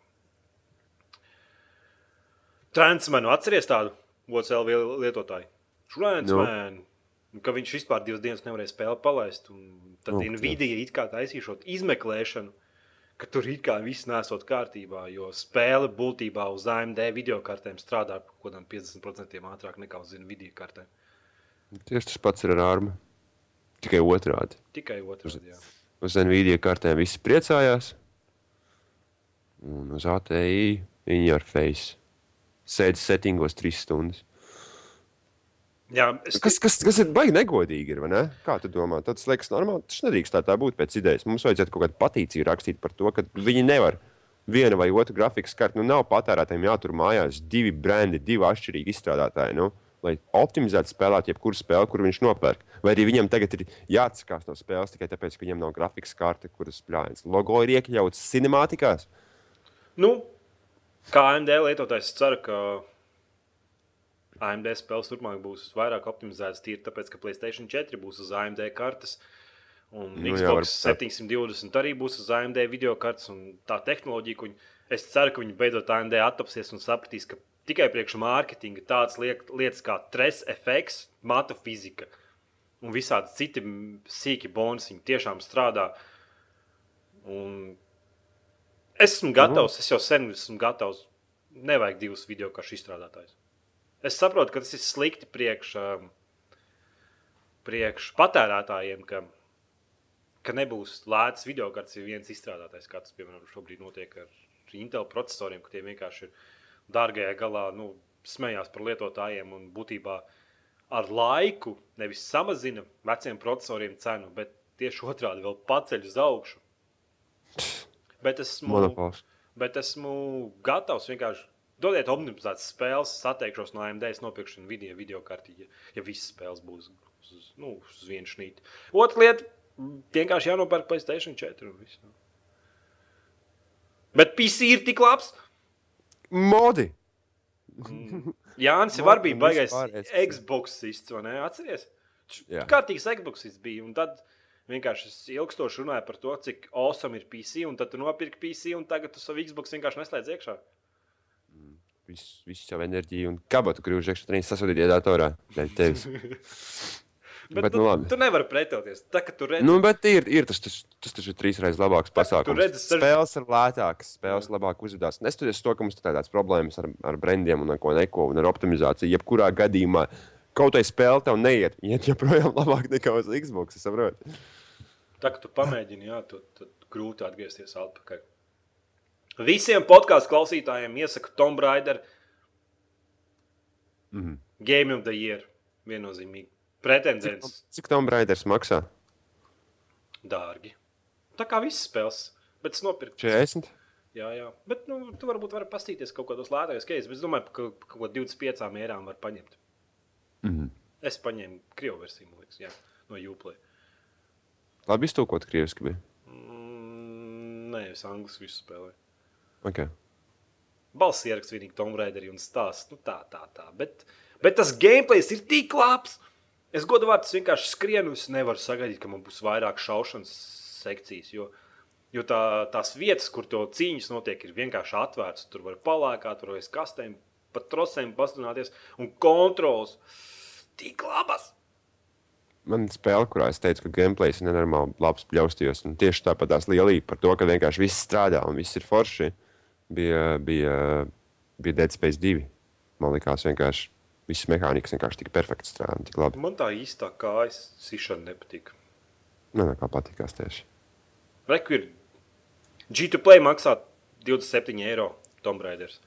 Transmanu. Atceries tādu OCLV lietotāju? Transmanu. Nu. Ka viņš vispār divas dienas nevarēja spēli palaist. un Tad Nu, okay. Nvidia it kā taisīšot izmeklēšanu, ka tur it kā viss nesot kārtībā, jo spēle būtībā uz AMD video kartēm strādā par kaut kādām 50% ātrāk nekā uz Nvidia kartēm. Tieši tas pats ir ar armu. Tikai otrādi. Tikai otrādi. jā. Uz Nvidia kartēm visi priecājās. Un uz ATI viņi ar face. Sēž settingos trīs stundas. Jā, es Kas, kas, kas ir baigi negodīgi, ir, vai ne? Kā tu domā? Tas liekas normāli. Tas nedrīkst tā, tā būt pēc idejas. Mums vajadzētu kaut kādu patīciju rakstīt par to, ka viņi nevar viena vai otra grafikas karta. Nu, nav patērētājiem jātur mājās divi brendi, divi atšķirīgi izstrādātāji. Nu, lai optimizētu spēlēt, jebkuru spēli, kur viņš nopērk. Vai arī viņam tagad ir jāatsakās no spēles tikai tāpēc, ka viņam nav grafikas karte, kuras plāns. Logo ir iekļauts cinemātikās. Nu, kā AMD lietotājs, ceru, ka AMD spēles turpmāk būs vairāk optimizētas tīri tāpēc, ka Playstation 4 būs uz AMD kartes. Un Nu jā, Xbox varbūt tā. 720 arī būs uz AMD video kartes. un Tā tehnoloģija, ko viņi, es ceru, ka viņi beidzot AMD attapsies un sapratīs, ka tikai priekš mārketinga tādas lietas kā stress efekts, matu fizika un visādi citi sīki bonusi tiešām strādā. Un es esmu gatavs, es jau sen esmu gatavs. Nevajag divus video karšu izstrādātājus. Es saprotu, ka tas ir slikti priekš, um, priekš patērētājiem, ka, ka nebūs lēts video kartes, ja viens izstrādātājs, kā tas piemēram šobrīd notiek ar Intel procesoriem, ka tie vienkārši ir dārgajā galā, nu, smējās par lietotājiem un būtībā ar laiku nevis samazina veciem procesoriem cenu, bet tieši otrādi vēl paceļ uz augšu. Bet esmu, Monopols. bet esmu gatavs vienkārši dodiet optimizētas spēles, atteikšos no AMD, nopirkšu video, video karti, ja, ja visas spēles būs uz, nu, uz vienu šnīti. Otra lieta - vienkārši jānopērk Playstation 4 un viss. nu. Bet PC ir tik labs. Modi! Jānis jau Mod bija baigais. Xboxists, vai ne? Atceries? Jā. Kārtīgs Xboxists bija. Un tad vienkārši es ilgstoši runāju par to, cik awesome ir PC, un tad tu nopirki PC, un tagad tu savu Xbox vienkārši neslēdz iekšā. Visu, visu savu enerģiju un kabatu grūž iekšā trīs sasodītajā datorā. Dēļ tevis. (laughs) Bet, Bet, tu, nu labi. tu nevari pretoties. Tā kā tu redzi, Nu, bet ir, ir tas, tas, tas taču ir trīsreiz labāks pasākums. redzi sež- Spēles ir lētākas, spēles labāk uzvedās. Neskatoties to, ka mums ir tādas problēmas ar, ar brandiem un ar ko neko, un ar optimizāciju. Jebkurā gadījumā kaut kāda spēle tev neiet. Iet joprojām (laughs) labāk nekā uz Xbox. tā, ka tu pamēģini, jā, tad, tad grūti atgriezties atpakaļ. Visiem podkāstu klausītājiem iesaku Tomb Raider Mhm. Game of the Year. Viennozīmīgi. Pretendents Cik Tomb Raiders maksā? dārgi. Tā kā visas spēles. Bet es nopirku 40? Jā, jā. Bet nu, tu varbūt vari pastīties kaut kādos lētākos keisos. Bet es domāju, ka kaut ko 25 mērām var paņemt. Mhm. Es paņēmu krievu versiju, man liekas, jā, no Uplay. Labi iztūkot krieviski bija. Mm, nē, es angļuiski visu spēlēju. Okay. Balss ieraksts vienīgi Tom Raideri un stāsts. Nu, tā, tā, tā. Bet, bet tas gameplays ir tik labs. Es godu vārdu vienkārši skrienu. Es nevaru sagaidīt, ka man būs vairāk šaušanas sekcijas. Jo, jo tā, tās vietas, kur to cīņas notiek, ir vienkārši atvērtas. Tur var palēkāt, tur aiz kastēm, pat trosēm pastrunāties. Un kontrols tik labas. Man ir spēle, kurā es teicu, ka gameplays ir nenormāli labs, bļaustījos. Un tieši tāpat tās lielība par to, ka vienkārši viss strādā un viss ir forši, bija, bija, bija Dead Space 2. Man liekas, vienkārši viss mehānikas vienkārši tik perfekti strādā. Tik labi. Man tā īstā kājas sišana nepatīk. Man kā patīkās tieši. Reku ir G2 Play maksā 27 eiro Tomb Raiders.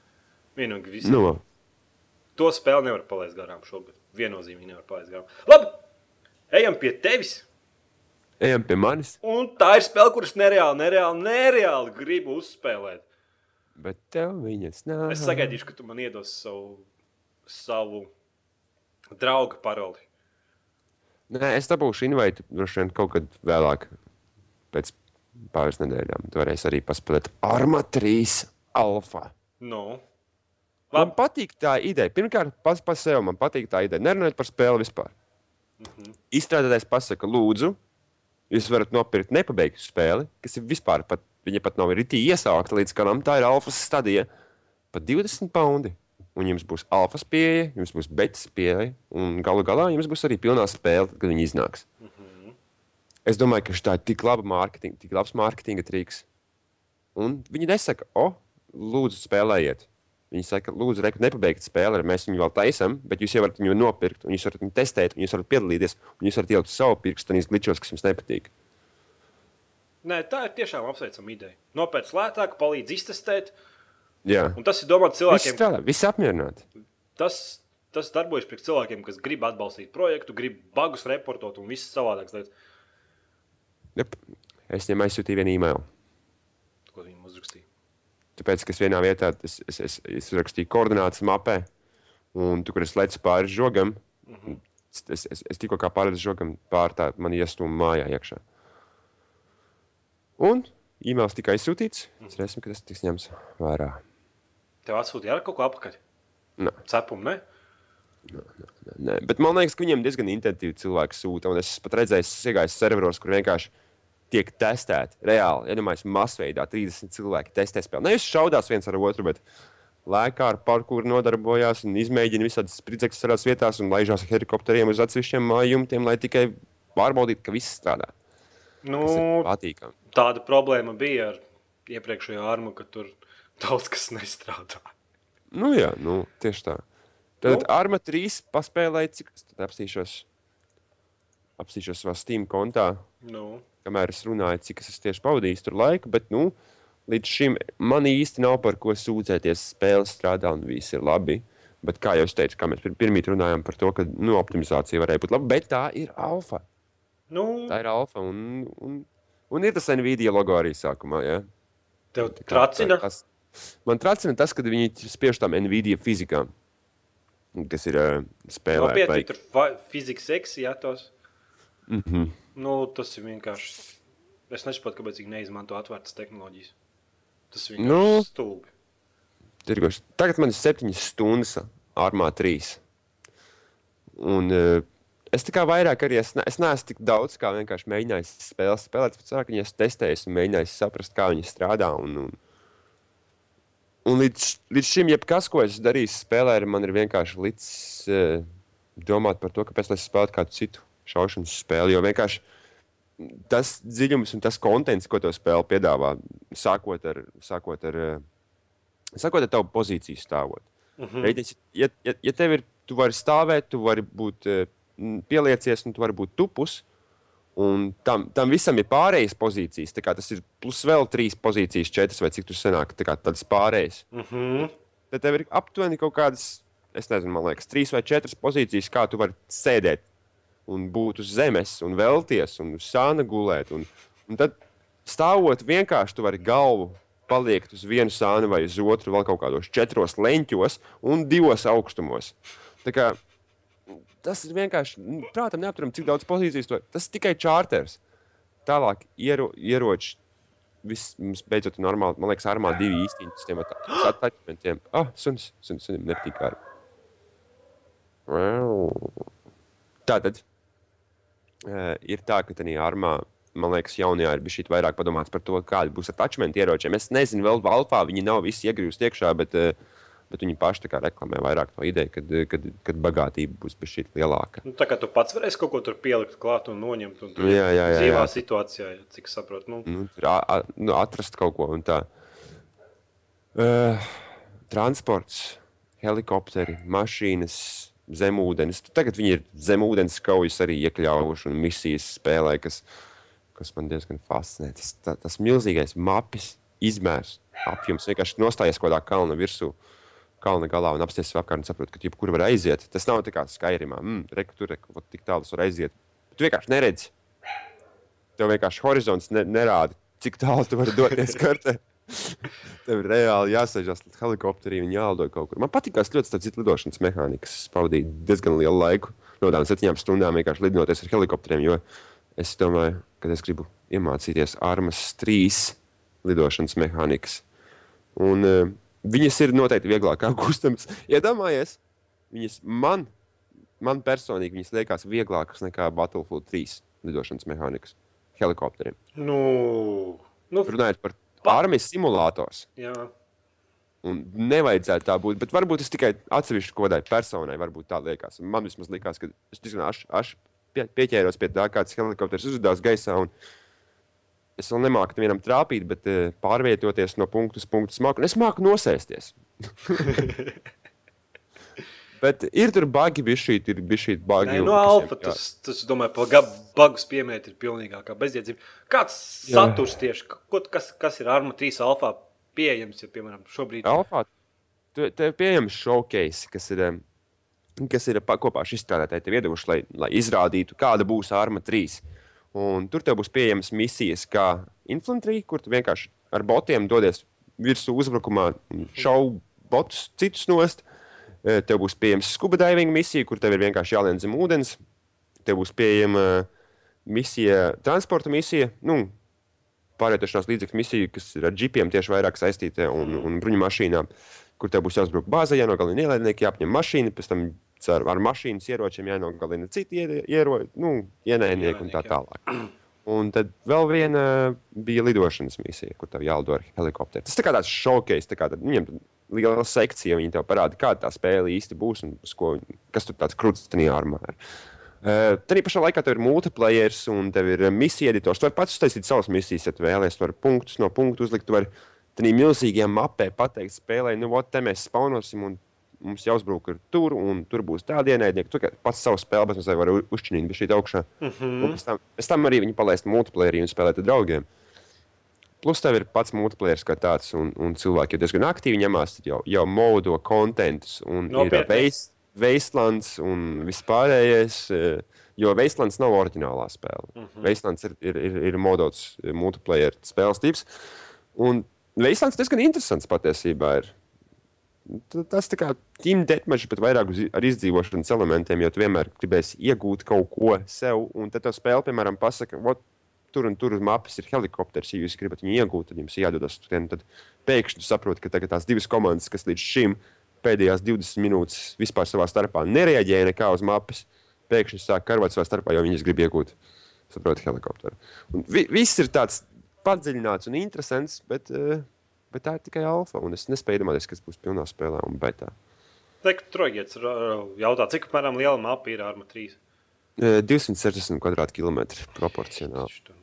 Vienīgi viss. Nu, To spēli nevar palaist garām šogad. Viennozīmīgi nevar palaist garām. Labi, ejam pie tevis. ejam pie manis, Un tā ir spēle, kuras nereāli, nereāli, nereāli gribu uzspēlēt. bet tev viņas nav. Es sagaidīšu, ka tu man iedos savu, savu draugu paroli. Nē, es dabūšu invaitu droši vien kaut kad vēlāk, pēc pāris nedēļām. Tu varēsi arī paspēlēt Arma 3 Alpha. Nu, Man patīk tā ideja. Pirmkārt, pats par sevi man patīk tā ideja. Nerunājot par spēli vispār. Mhm. Izstrādātājs pasaka, lūdzu, jūs varat nopirkt nepabeigtu spēli, kas ir vispār, pat, viņa pat nav rītī iesākta līdz galam. Tā ir alfa stadija. Pat 20 poundi. Un jums būs alfa pieeja, jums būs betas pieeja, un galu galā jums būs arī pilnā spēle, kad viņi iznāks. Mhm. Es domāju, ka tā ir tik laba mārketinga, tik labs mārketinga triks. Un viņi nesaka, o, lūdzu, spēlējiet. Viņi saka, lūdzu, reku nepabeigt spēli, mēs viņu vēl taisām, bet jūs jau varat viņu nopirkt, un jūs varat viņu testēt, un jūs varat piedalīties, un jūs varat ielikt savu pirkstu tajos glitčos, kas jums nepatīk. Nē, tā ir tiešām apsveicama ideja. Nopērts lētāk, palīdz iztestēt. Jā, Un tas ir domāts cilvēkiem, strādā, viss apmierināti. tas, tas darbojas priekš cilvēkiem, kas grib atbalstīt projektu, grib bagus reportot un viss savādākas lietas, Jep. Es viņam aizsūtīju vienu e-mailu. ko viņi mums uzrakstīja. Tāpēc, ka es vienā vietā es, es, es, es rakstīju koordinātas mapē, un tur, kur es lecu pāri žogam, mm -hmm. es, es, es tikko kā pāri žogam pāri tā man iestūmu mājā iekšā. Un e-mails tika aizsūtīts. Cerēsim, ka tas tiks ņemts vērā. Tev atsūtīja ar kaut ko apakaļ. Nē. Cepumu, ne? Nē, bet man liekas, ka viņiem diezgan intensīvi cilvēki sūta. Es pat redzēju, es iegāju serveros, kur vienkārši tiek testēti reāli. Iedomājieties, masveidā 30 cilvēki testē spēli. Nevis šaudās viens ar otru, bet lēkā ar parkūru nodarbojās un izmēģina visādas spridzekļus savās vietās un laižās ar helikopteriem uz atsevišķiem mājumiem, lai tikai pārbaudītu, ka viss strādā. Nu, Patīkami. tāda problēma bija ar iepriekšējo armu, ka tur daudz kas nestrādā. Nu, jā, nu, tieši tā. Tad Nu. Arma 3 paspēlēja, cik es tad apstīšos, apstīšos savā Steam kontā, Nu, kamēr es runāju, cik es tieši pavadījis tur laiku. Bet, nu, līdz šim man īsti nav par ko sūdzēties. Spēle strādā un viss ir labi. Bet, kā jau es teicu, mēs pir- pirmie runājām par to, ka nu, optimizācija varēja būt laba, bet tā ir alfa. nu Tā ir alfa. Un, un, un ir tas Nvidia logo arī sākumā. Ja? tev Tā tracina. Tas, man tracina tas, ka viņi spiež tām Nvidia fizikām, kas ir uh, spēlē. Nopietni, tur fa- fizikas eksijātos. Mm -hmm. Nu, tas ir vienkārši. Es nesaprotu, kāpēc viņi neizmanto atvērtas tehnoloģijas. Tas ir vienkārši nu. stulbi. Tirgoši. Tagad man ir septiņas stundas, armā trīs. Un, uh, es tā kā vairāk arī es, ne, es neesmu tik daudz kā vienkārši mēģinājis spēles spēlēt, bet vairāk viņas testējis un mēģinājis saprast, kā viņas strādā. Un, un, un līdz, līdz šim, jebkas, ko es darīju spēlē, man ir vienkārši līdz uh, domāt par to, kāpēc es spēlētu kādu citu šaušanas spēli. Jo vienkārši tas dziļums un tas kontents, ko to spēle piedāvā, sākot ar, sākot ar, eh, sākot ar tavu pozīciju stāvot. Mhm. Reiķinies, ja, ja, ja tev ir, tu vari stāvēt, tu vari būt m, pieliecies, un tu vari būt tupus. Un tam, tam visam ir pārējais pozīcijas. Tas ir plus vēl trīs pozīcijas, četras vai cik tur sanāk. tā Tādas pārējas. Mhm. Tad tev ir aptuveni kaut kādas, es nezinu, man liekas, trīs vai četras pozīcijas, kā tu vari sēdēt un būt uz zemes, un vēlties, un uz sāna gulēt. Un, un tad stāvot vienkārši, tu vari galvu paliekt uz vienu sānu vai uz otru, vēl kaut kādos četros leņķos un divos augstumos. Tā kā, tas ir vienkārši, prātam, neapturam, cik daudz pozīcijas to tas ir tikai čārters. Tālāk, iero, ieroči. Viss mums beidzot ir normāli. Man liekas, armā divi uz (gasps) tiem attachmentiem. Ah, suns, suns, sunim nepatīk ar. Tā tad uh, ir tā, ka tajā armā, man liekas, jaunajā ir bijis vairāk padomāts par to, kādi būs attachmenti ieročiem. Es nezinu, vēl Valfā viņi nav visi iegrūsti iekšā, bet, uh, bet viņi paši reklamē vairāk to ideju, kad, kad, kad bagātība būs šī lielāka. Nu, tā kā tu pats varēsi kaut ko tur pielikt klāt un noņemt. Un tur Jā, jā, jā, dzīvā jā. situācijā, cik saprotu. Nu, nu, tur a- a- nu, atrast kaut ko un tā. Uh, transports, helikopteri, mašīnas, zemūdens. Tagad viņi ir zemūdens kaujas arī iekļāvuši un misijas spēlē, kas, kas man diezgan fascinē. Tas, tā, tas milzīgais mapis izmērs, apjoms vienkārši nostājies kaut kādā kalna virsū. Kalna galā un apstāties apkārt un saprot, ka jebkur var aiziet. Tas nav tā kā Skyrimā. Mm, Reku tur vot tik tālu tas var aiziet. Tu vienkārši neredzi. Tev vienkārši horizonts ne, nerāda, cik tālu tu vari doties (laughs) kartē. Tev ir reāli jāsēžas līdz helikopterī un jālido kaut kur. Man patīk, kas ļoti tāds lidošanas mehānikas. Es pavadīju diezgan lielu laiku, no tādām septiņām stundām vienkārši lidoties ar helikopteriem. Jo es domāju, ka es gribu iemācīties armas trīs lidošanas mehānikas. Un uh, viņas ir noteikti vieglāk (laughs) apgūstamas. Iedomājies, viņas man, man personīgi viņas liekas vieglākas nekā Battlefield 3 lidošanas mehānikas helikopteriem. nu, nu, Runājot par Pa- armijas simulators. jā. Un nevajadzētu tā būt. Bet varbūt es tikai atsevišķi kaut kādai personai varbūt tā liekas. Man vismaz likās, ka es diezgan aš, aš pie, pieķēros pie tā, kāds helikopters uzlidās gaisā. un Es vēl nemāku nevienam trāpīt, bet uh, pārvietoties no punkta uz punktu smaku. Un es māku nosēsties. (laughs) bet ir tur bagi, bija šī. Nē, un no alfa tas, tas domāju, pa bagus piemēt ir pilnīgākā bezjēdzība. Kāds Jā. saturs tieši, ko, kas, kas ir Arma 3 alfā pieejams, ja, piemēram, šobrīd? Alfā tu- tev ir pieejams showcase, kas ir, kas ir kopā ar izstrādātāju tev iedevuši, lai, lai izrādītu, kāda būs Arma 3. Un tur tev būs pieejamas misijas, kā infanterija, kur tu vienkārši ar botiem dodies virsū uzbrukumā, šaubu botus citus nost. Eh, Tev būs pieejama scuba diving misija, kur tev ir vienkārši jālien zem ūdens. Tev būs pieejama misija, transporta misija. Nu, pārvietošanās līdzekļu misija, kas ir ar džipiem tieši vairāk saistīta un, un bruņu mašīnām, kur tev būs jāuzbruk bāzē, jānogalina ienaidnieki, jāapņem mašīna, pēc tam ar, ar mašīnas ieročiem jānogalina citi iero, iero, nu, ienaidnieki un tā tālāk. Un tad vēl viena bija lidošanas misija, kur tev jālido ar helikopteru. Tas tā kā tāds šokejs, tā kā tad, viņam liela sekcija, viņi tev parāda, kāda tā spēle īsti būs un ko, kas tur tāds krūtis tajā armā ir. Uh, Tad pašā laikā tev ir multiplayer, un tev ir misija editors. Tu vari pats uztaisīt savas misijas, ja vēlēsies. Tu vari punktus no punktu uzlikt. Tu vari tādā milzīgajā mapē pateikt, spēlē, nu, ot, te mēs spaunosim, un mums jāuzbrūk tur, un tur būs tādi ienaidnieki. Tu pats savu spēli, bet mēs varam uzšķinīt šī augšā. Mm -hmm. Un pēc tam, pēc tam arī viņi palaist multiplayerī un spēlēt ar draugiem. Plus tev ir pats multiplayer kā tāds, un, un cilvēki jau diezgan aktīvi ņemās, jau, jau modo kontentus, un Nopietni. ir veist, Veistlands un vispārējais. Jo Veistlands nav oriģinālā spēle. Mm -hmm. Veistlands ir, ir, ir, ir modots multiplayer spēles tips. Un Veistlands diezgan interesants patiesībā. Ir tas tā kā team deathmatch, bet vairāk ar izdzīvošanas elementiem, jo tu vienmēr gribēsi iegūt kaut ko sev, un tad tā spēle, piemēram, pasaka, ot, tur un tur uz mapas ir helikopters, ja jūs gribat viņu iegūt, tad jums jādodas uz turieni. Tad pēkšņi saprotat, ka tagad tās divas komandas, kas līdz šim pēdējās 20 minūtes vispār savā starpā nereaģēja nekā uz mapas, pēkšņi sāk karot savā starpā, jo viņas grib iegūt, saprotat, helikopteru. Un vi viss ir tāds padziļināts un interesants, bet uh, bet tā ir tikai alfa. Un es nespēju iedomāties, kas būs pilnā spēlē un betā. Trojģets jautā, cik apmēram liela mapa ir Arma 3? 260 km2 proporcionāli.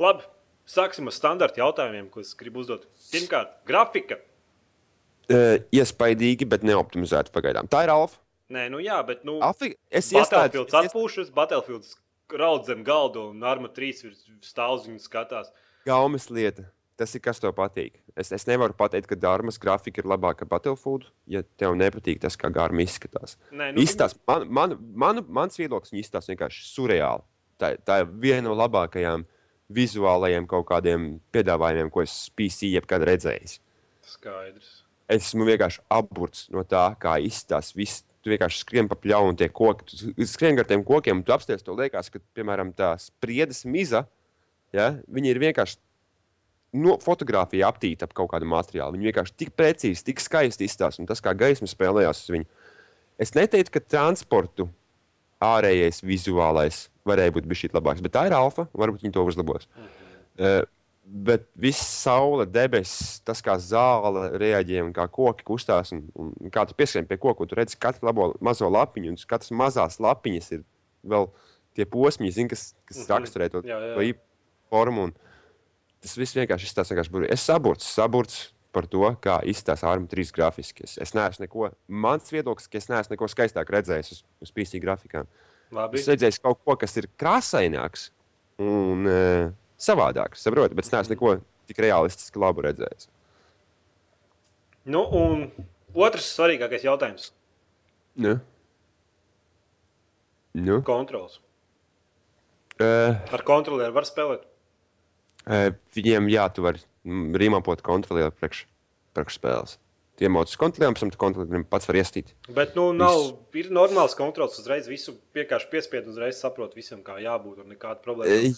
Labi, sāksim ar standarta jautājumiem, ko es gribu uzdot. Pirmkārt, grafika. Uh, iespaidīgi, bet neoptimizēta pagaidām. Tā ir alfa. Nē, nu jā, bet nu, Alfi, es Battlefields iestādu... atpūšas, Battlefields raud zem galda un Arma 3 ir stāvziņu skatās. Gaumes lieta. Tas ir kas tev patīk. Es, es nevaru pateikt, ka dārmas grafika ir labāka par Battlefield, ja tev nepatīk tas, kā gārma izskatās. Nē, nu, izstās, man, man, man, mans viedoklis izskatās vienkārši surreāli. Tā, tā ir viena no labākajām vizuālajiem kaut kādiem piedāvājumiem, ko es PC jebkad redzējis. Skaidrs. Es esmu vienkārši apburts no tā, kā izskatās viss. Tu vienkārši skrien pa pļaunu, tie koki. Tu skrien ar tiem kokiem, un tu apsties to liekas, ka, piemēram, tā spriedes miza, ja, viņi ir vienkārši no fotografija aptīta ap kaut kādu materiālu. Viņi vienkārši tik precīzi, tik skaisti izstāsta, un tas kā gaisma spēlējās uz viņu. Es neteiktu, ka transportu ārējais vizuālais varēja būt bijis labāks, bet tā ir alfa, varbūt viņi to uzlabos. -hmm. uh, bet viss saule, debesis, tas kā zāle reaģē un kā koki kustās, un, un kā tu pieskrien pie koka, tu redzi katru labo mazo lapiņu, un katras mazās lapiņas ir vēl tie posmi, zin, kas, kas -hmm. raksturē to, jā, jā. to formu. Un, tas viss vienkārši izstāsta vienkārši burvīgi. Es saburts, saburts par to, kā izskatās ARM 3 grafiski. Es, es neesmu neko, mans viedoklis, ka es neesmu neko skaistāk redzējis uz, uz PC grafikām. Labi. Es redzēju kaut ko, kas ir krāsaināks un uh, savādāks, saprotu, bet es neesmu neko tik realistiski labu redzējis. Nu, un otrs svarīgākais jautājums. Nu? Nu? Kontrols. Uh, Ar kontrolieru var spēlēt. Viņiem jā, tu vari rīmapot kontrolieru priekš, priekš spēles. Iemauc uz kontrolieriem, pēc tam tu kontrolierim pats var iestīt. Bet, nu, nav, Visu. ir normāls kontrols uzreiz, visu vienkārši piespied uzreiz saprot visam, kā jābūt un nekāda problēma.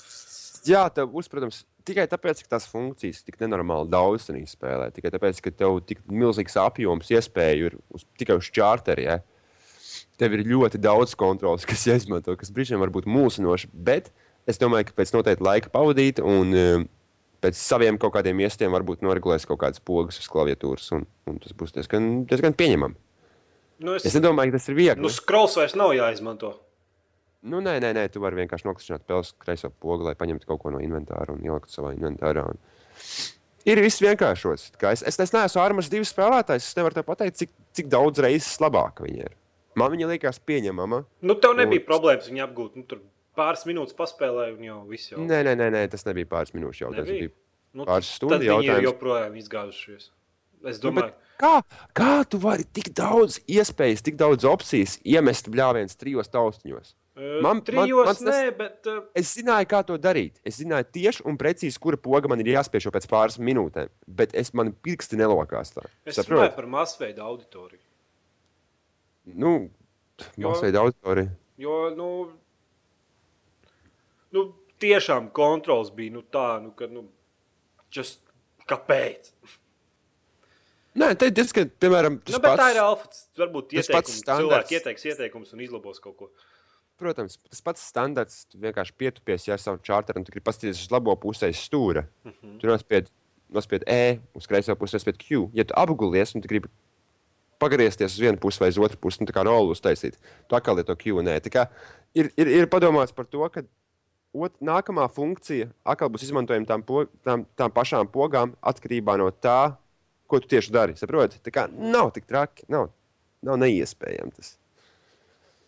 Jā, tev protams, tikai tāpēc, ka tās funkcijas tik nenormāli daudz spēlē. Tikai tāpēc, ka tev tik milzīgs apjoms iespēju ir uz, tikai uz čārteri. Ja? Tev ir ļoti daudz kontrols, kas (laughs) jāizmanto, kas brīžiem var būt mulsinoši. Bet es domāju, ka pēc noteikta laika pavadīt un uh, pēc saviem kaut kādiem iestiem varbūt noregulēs kaut kādas pogas uz klaviatūras, un, un tas būs diezgan, diezgan pieņemami. Nu, es, es nedomāju, ka tas ir viegli. Nu, scrolls vairs nav jāizmanto. Nu, nē, nē, nē, tu vari vienkārši noklišķināt peles kreiso pogu, lai paņemtu kaut ko no inventāra un ielikt savā inventārā. Un... Ir viss vienkāršots. Es, es, es neesmu armas divas spēlētājs. Es nevaru pateikt, cik, cik daudz reizes labāka viņa ir. Man viņa liekas pieņemama. Nu, tev nebija un... problēmas viņu apgūt. Nu, tur pāris minūtes paspēlēju, un jau viss jau. Nē, nē, nē, nē tas nebija pāris minūšu jautājums. Tas bija nu, pāris stundu jautājums. Viņi joprojām izgājušies. Es nu, domāju, nu, kā, kā tu vari tik daudz iespējas, tik daudz opcijas iemest bļāviens trijos taustiņos? Man, trijos, man, nē, tas, bet, uh... Es zināju, kā to darīt. Es zināju tieši un precīzi, kura poga man ir jāspiež jau pēc pāris minūtēm. Bet es man pirksti nelokās. Tā. Es runāju par masveida auditoriju. Nu, masveida auditoriju. Jo, nu, nu, tiešām kontrols bija nu, tā, nu, ka, nu, just, kāpēc? Nē, te diezgan, piemēram, tas Nu, pats, tā ir alfa. Varbūt ieteikums, standarts. cilvēki ieteiks ieteikumus un izlabos kaut ko. protams, tas pats standarts. Tu vienkārši pietupies ja ar savu čārteru un tu gribi paskatīties uz labo pusē stūra. Mm -hmm. Tur nospied, nospied E, uz kreiso pusi nospied Q. Ja tu apgulies un tu gribi pagriezties uz vienu pusi vai uz otru pusi, un tā kā rolu uztaisīt, tu atkal lieto Q un E. Tā kā Ir, ir, ir padomāts par to, ka ot, nākamā funkcija atkal būs izmantojama tām, po, tām, tām pašām pogām atkarībā no tā, ko tu tieši dari. Saproti? Tā kā nav tik traki, nav, nav neiespējami tas.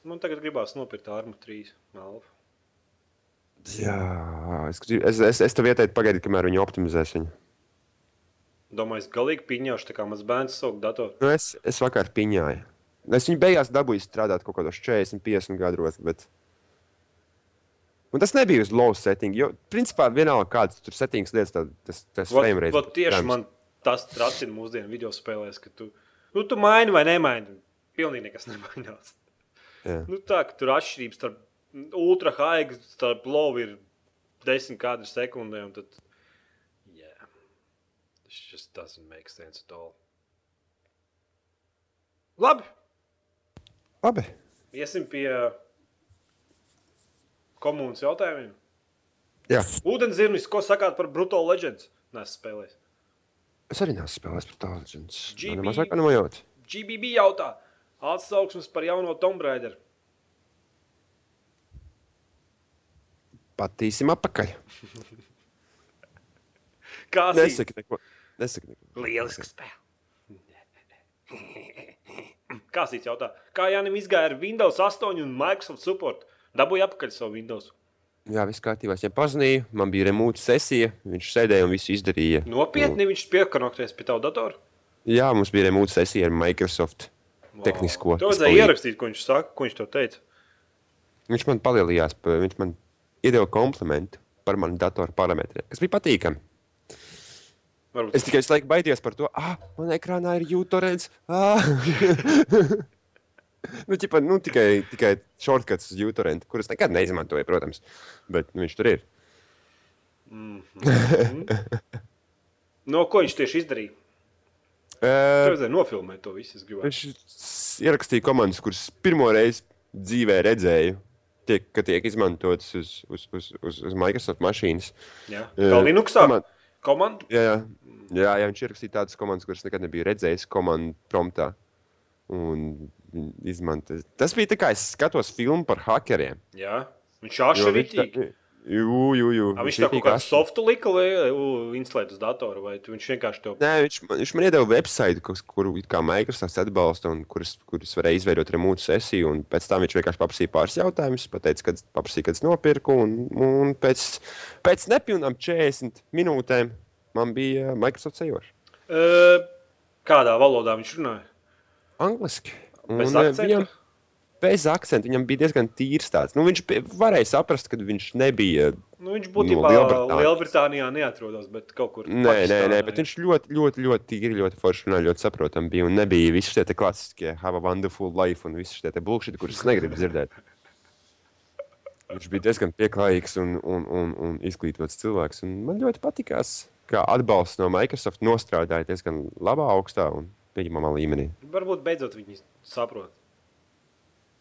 Man tagad gribās nopirkt armu 3 alfa. Jā, es, es, es, es tev ieteiktu pagaidīt, kamēr viņi optimizēs viņu. Domāju, es galīgi piņāšu, tā kā mans bērns sauc datoru. Nu, es, es vakar piņāju. Es viņu beigās dabūju strādāt kaut kādos 40, 50 gados. Bet... Un tas nebija uz low setting. Jo, principā, vienalga, kādas tur settings lietas, tad tas, tas frame rate. vot tieši man tas tracina mūsdienu video spēlēs, ka tu, nu, tu maini vai nemaini. Pilnīgi nekas (laughs) nemainās. Jā. Nu, tā kā tur atšķirības starp ultra high, starp low ir 10 kadru sekundē. un Tad, yeah. Tas just doesn't make sense at all. Labi, Labi. iesim pie komunas jautājumiem. Jā. Ūdenzirnis, ko sakāt par Brutal Legends? Nē, spēlēs. Es arī neesmu spēlējis par tādu GB. Mazāk nemajot. GBB jautā, atsauksmes par jauno Tomb Raider. Patīsim apakaļ. (laughs) Kā Nesaki neko. Nesaki neko. Lieliska spēle. (laughs) Kāsīts jautā, kā Jānis izgāja ar Windows 8 un Microsoft support? Dabūja apakaļ savu Windows. Jā, viss kārtībā. Es viņam pazvanīju, man bija remūta sesija. Viņš sēdēja un visu izdarīja. Nopietni viņš piekonekties pie tava datora. Jā, mums bija remūta sesija ar Microsoft. Tehnisko To vajadzēja ierakstīt, ko viņš saka, ko viņš tev teica. Viņš man palīdzējās, viņš man iedeva komplimentu par manu datoru parametriem, kas bija patīkami. Varbūt Es tikai visu laiku baidījos par to, ah, man ekrānā ir jūtorens. Ah. (laughs) nu, ķipa, nu, tikai, tikai shortcuts uz jūtorentu, kurus nekad neizmantoju, protams. Bet nu, viņš tur ir. No ko viņš tieši izdarīja? Uh, Tev vajadzēja nofilmēt to visu. Viņš ierakstīja komandas, kuras pirmo reizi dzīvē redzēju, tiek, ka tiek izmantotas uz, uz, uz, uz, uz Microsoft mašīnas. Jā, Eh, kā Linuxā. komand- Komandu. Jā, jā. jā, jā, viņš ierakstīja tādas komandas, kuras nekad nebija redzējis komandu promptā. Un viņi izmanto. Tas bija tā kā es skatos filmu par hakeriem. Jā, viņš šādi viņš rītīgi. Jū, jū, jū. A, Viņš tā kaut kādu softu lika, lai instalētu uz datora, vai tu- viņš vienkārši to Nē, viņš, viņš man iedeva kas- kuru kā Microsoft atbalsta, un kuras, kuras varēja izveidot remūtu sesiju. un Pēc tam viņš vienkārši paprasīja pāris jautājumus, pateica, kad, paprasīja, kad es nopirku. Un, un pēc, pēc nepilnām 40 minūtēm man bija Microsoft sejoša. Uh, kādā valodā viņš runāja? Angliski. Bez eh, akcenta? Viņam, bez akcenta. Viņam bija diezgan tīrs tāds. Nu, viņš pie- varēja saprast, ka viņš nebija. Nu, viņš No būtībā Lielbritānijas. Lielbritānijā neatrodas, bet kaut kur Nē, nē, nē, bet viņš ļoti, ļoti, ļoti tīri, ļoti forši runāja, ļoti saprotami bija. Un nebija visi šie klasiskie have a wonderful life un visi šie bullshit, kurus es negribu dzirdēt. Viņš bija diezgan pieklājīgs un, un, un, un izglītots cilvēks. Un man ļoti patikās, kā atbalsts no Microsoft nostrādāja diezgan labā, augstā un pieņemamā līmenī. Varbūt beidzot viņi saprot.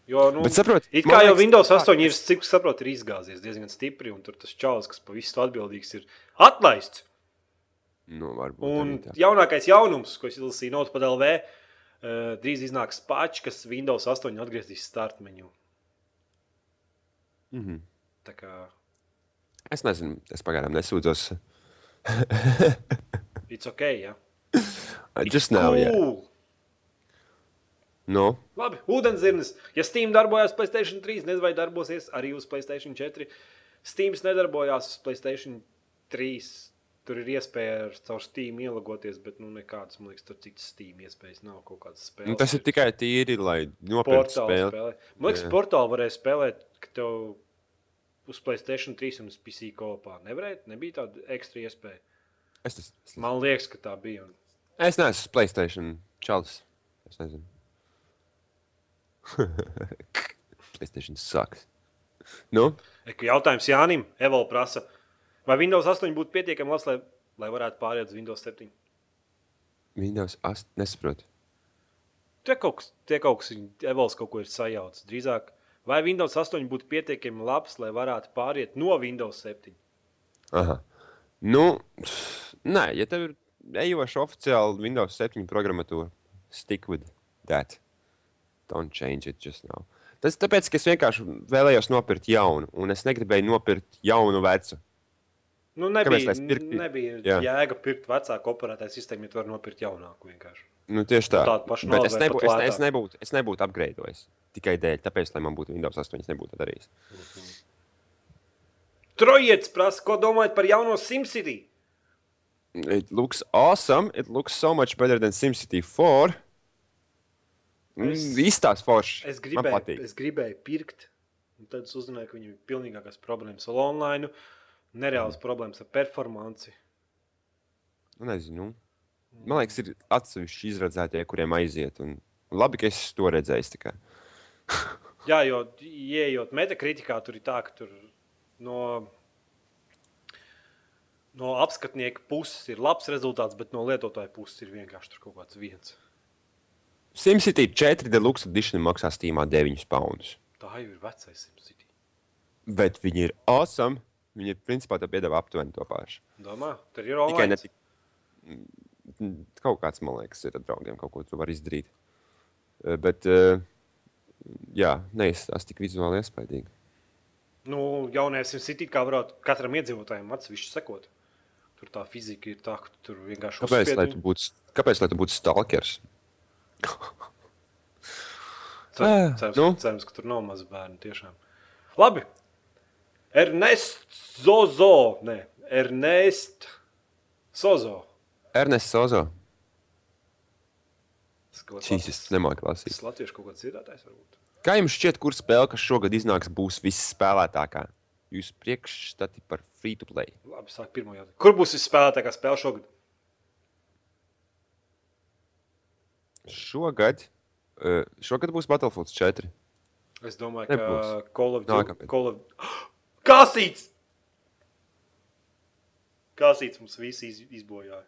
Jo, nu, Bet saprot, it kā jau liekas, Windows tā, 8 ir, cik saprotu, ir izgāzies diezgan stipri, un tur tas čalis, kas par visu atbildīgs, ir atlaists. Nu, varbūt Un arī jaunākais jaunums, ko es izlasīju no LV, uh, drīz iznāks patch, kas Windows 8 atgriezīs startmenu. Mhm. Tā kā Es nezinu, es pagaidām nesūdzos. it's ok, jā. (laughs) Just now, jā. Cool. Nu, Labi, ūdenzirnis. Ja Steam darbojās Playstation 3, nezinu, vai darbosies arī uz Playstation 4. Steam nedarbojās uz Playstation 3. Tur ir iespēja ar caur Steam ielagoties, bet nu, nekādas, man liekas, tur citas Steam iespējas nav kaut kādas spēles. nu, tas ir tikai tīri, lai nopirktu spēli. spēlē. Man liekas, portāli varēja spēlēt, ka tev uz Playstation 3 un uz PC kopā nevarēja. Nebija tāda ekstra iespēja. Es, tas, Man liekas, ka tā bija. Un... es neesmu Playstation čalis. Es nezinu. Playstation sucks. Nu, Eku jautājums Jānim, Evolūcija prasa, vai Windows 8 būtu pietiekami labs, lai, lai varētu pāriet uz Windows 7? Windows 8 nesaprotu. Tie kaut kas, tie kaut kas Evols kaut ko ir sajaucis. Drīzāk, vai Windows 8 būtu pietiekami labs, lai varētu pāriet no Windows 7? Aha. Nu, nē, ja tev ir ejoša oficiāli Windows 7 programmatūra, stick with that. Don't change it just now. Tas tāpēc, ka es vienkārši vēlējos nopirkt jaunu, un es negribēju nopirkt jaunu vecu. Nu, nebija pirktu? nebija Jā. jēga pirkt vecāku operētāju sistēmu, ja tu vari nopirkt jaunāku vienkārši. Nu, tieši tā. Tādu pašu Bet naudu es, nebū, es, es, nebūtu, es nebūtu upgradeojis tikai dēļ, tāpēc, lai man būtu Windows 8, es nebūtu darījis. Trojietis prasa, ko domājat par jauno SimCity? It looks awesome. It looks so much better than SimCity 4. Es- Mm, Izstāst forši. Es gribēju, es gribēju pirkt, un tad es uzzināju, ka viņam ir pilnīgākās problēmas ar online, nereālas problēmas ar performanci. Nu, Nezinu. Man liekas, ir atsevišķi izredzētie, kuriem aiziet. Un labi, ka es to redzēju. tikai. Jā, jo ieejot metakritikā, tur ir tā, ka tur no, no apskatnieka puses ir labs rezultāts, bet no lietotāja puses ir vienkārši kaut kāds viens. SimCity 4 Deluxe Edition maksā Steamā 9 poundus. Tā jau ir vecais SimCity. Bet viņi ir awesome. Viņi ir principā tā piedāvā aptuveni to pašu. Domā, tur ir Tikai ne online. tik. Mm, Kaut kāds, man liekas, ir ar draugiem, kaut ko tur var izdarīt. Eh, Bet, eh, jā, neizstāsta tik vizuāli iespaidīgi. Nu, jaunajā SimCity kā varētu katram iedzīvotājam atsevišķi sekot. Tur tā fizika ir tā, ka tur vienkārši Kāpēc, uzspied lai tu būtu, kāpēc, lai tu būtu stalkers? Cer, (laughs) cerams, nu. nu? cerams, ka tur nav maz bērnu. Tiešām. Labi. Ernest Zozo. Nē, Ernest Sozo. Ernests Sozo. Cīsis, nemāku lasīt. Tas latviešu kaut kāds dziedātājs varbūt. Kā jums šķiet, kur spēle, kas šogad iznāks, būs visspēlētākā? Jūsu priekšstati par free to play. Labi, sāk pirmo jautājumu. Kur būs visspēlētākā spēle šogad? Šogad, uh, šogad būs Battlefield 4. Es domāju, ka Nebūs. Call of Nākamais. Call of... (gasps) Kasīts! Kasīts mums visi iz, izbojāja.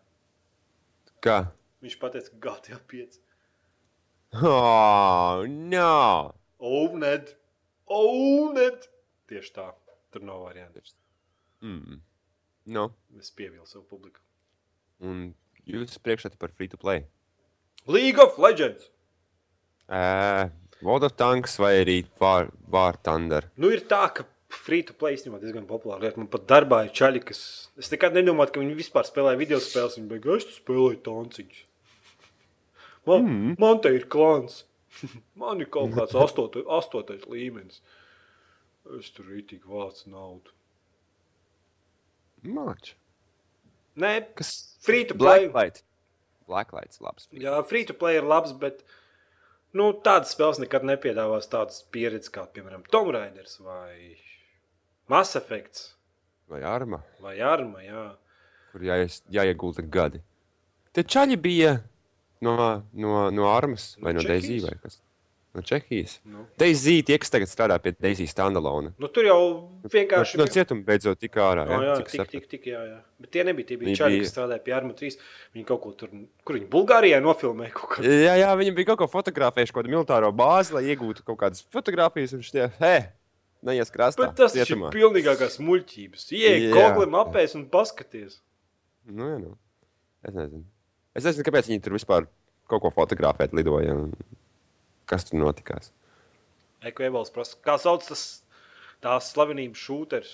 Kā? Viņš pateica, ka GTA 5. Oh, no! Ovned! Ovned! Tieši tā. Tur nav variantu. Mm. No. Es pievilu savu publiku. Un jūsu priekšstati par free to play. League of Legends! Uh, World of Tanks vai arī War, War Thunder. Nu, ir tā, ka free to play īstenībā diezgan populāra lieta. Man pat darbā ir čaļi, kas. Es nekad nedomāju, ka viņi vispār spēlē video spēles. Viņi beigās es tu spēlēju tanciņus. Man, mm. man te ir klāns. (laughs) man ir kaut kāds astotais, astotais līmenis. Es tur rītīgi vācu naudu. Māč. Nē, Kas? free to play. Blacklight. Blacklight's labs. free. Jā, free to play ir labs, bet nu, tādas spēles nekad nepiedāvās tādas pieredzes kā, piemēram, Tomb Raiders vai Mass Effect Vai arma, vai Arma. Jā. kur jāies, jāiegulda gadi. Te čaļi bija no, no, no armas vai No no, Čehijas? vai kas? No Čehijas. Nu. Daisy, tie, kas tagad strādā pie Daisy standalone. Nu, tur jau vienkārši No cietuma beidzot tik ārā. Oh, jā, Cik tik, tik, tik, jā, jā. Bet tie nebija tie bija čaļi, bija- kas strādāja pie Arma 3. Viņi kaut ko tur, kur viņi Bulgārijā nofilmēja kaut ko. Jā, jā, viņi bija kaut ko fotografējuši, kaut kādu militāro bāzi, lai iegūtu kaut kādas fotogrāfijas. Viņš tie, hei, neies krastā. Bet tas taču ir cietumā." pilnīgākās muļķības. Ieej, Jā. kokliem apēs un paskaties. Nu, jā, nu. Es nezinu. Es nezinu, kāpēc viņi tur vispār kaut ko fotografēt lidoja. un Kas tur notikās? Ekvivals prasa, kā sauc tas tās slavenības šūters,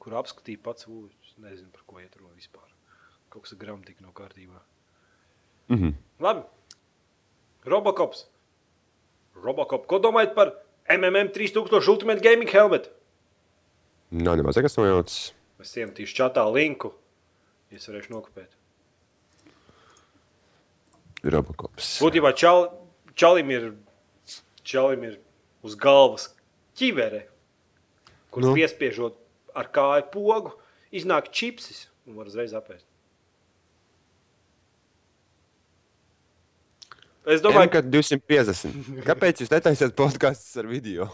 kur apskatīja pats. Es nezinu, par ko iet runa vispār. Kaut kas ar gramatiku nav kārtībā. Mhm. Labi. Robocops. Robocop. Ko domājat par MMM 3000 Ultimate Gaming Helmet? Nav nemaz nekas nojauts. Es iemetīšu čatā linku. Es varēšu nokopēt. Robocops. Būtībā čal, čalim, ir, čalim ir uz galvas ķivere, kur Nu. piespiežot ar kāju pogu, iznāk čipsis un var uzreiz apēst. Es Domāju, ka 250. (laughs) Kāpēc jūs netaisiet podkāstus ar video?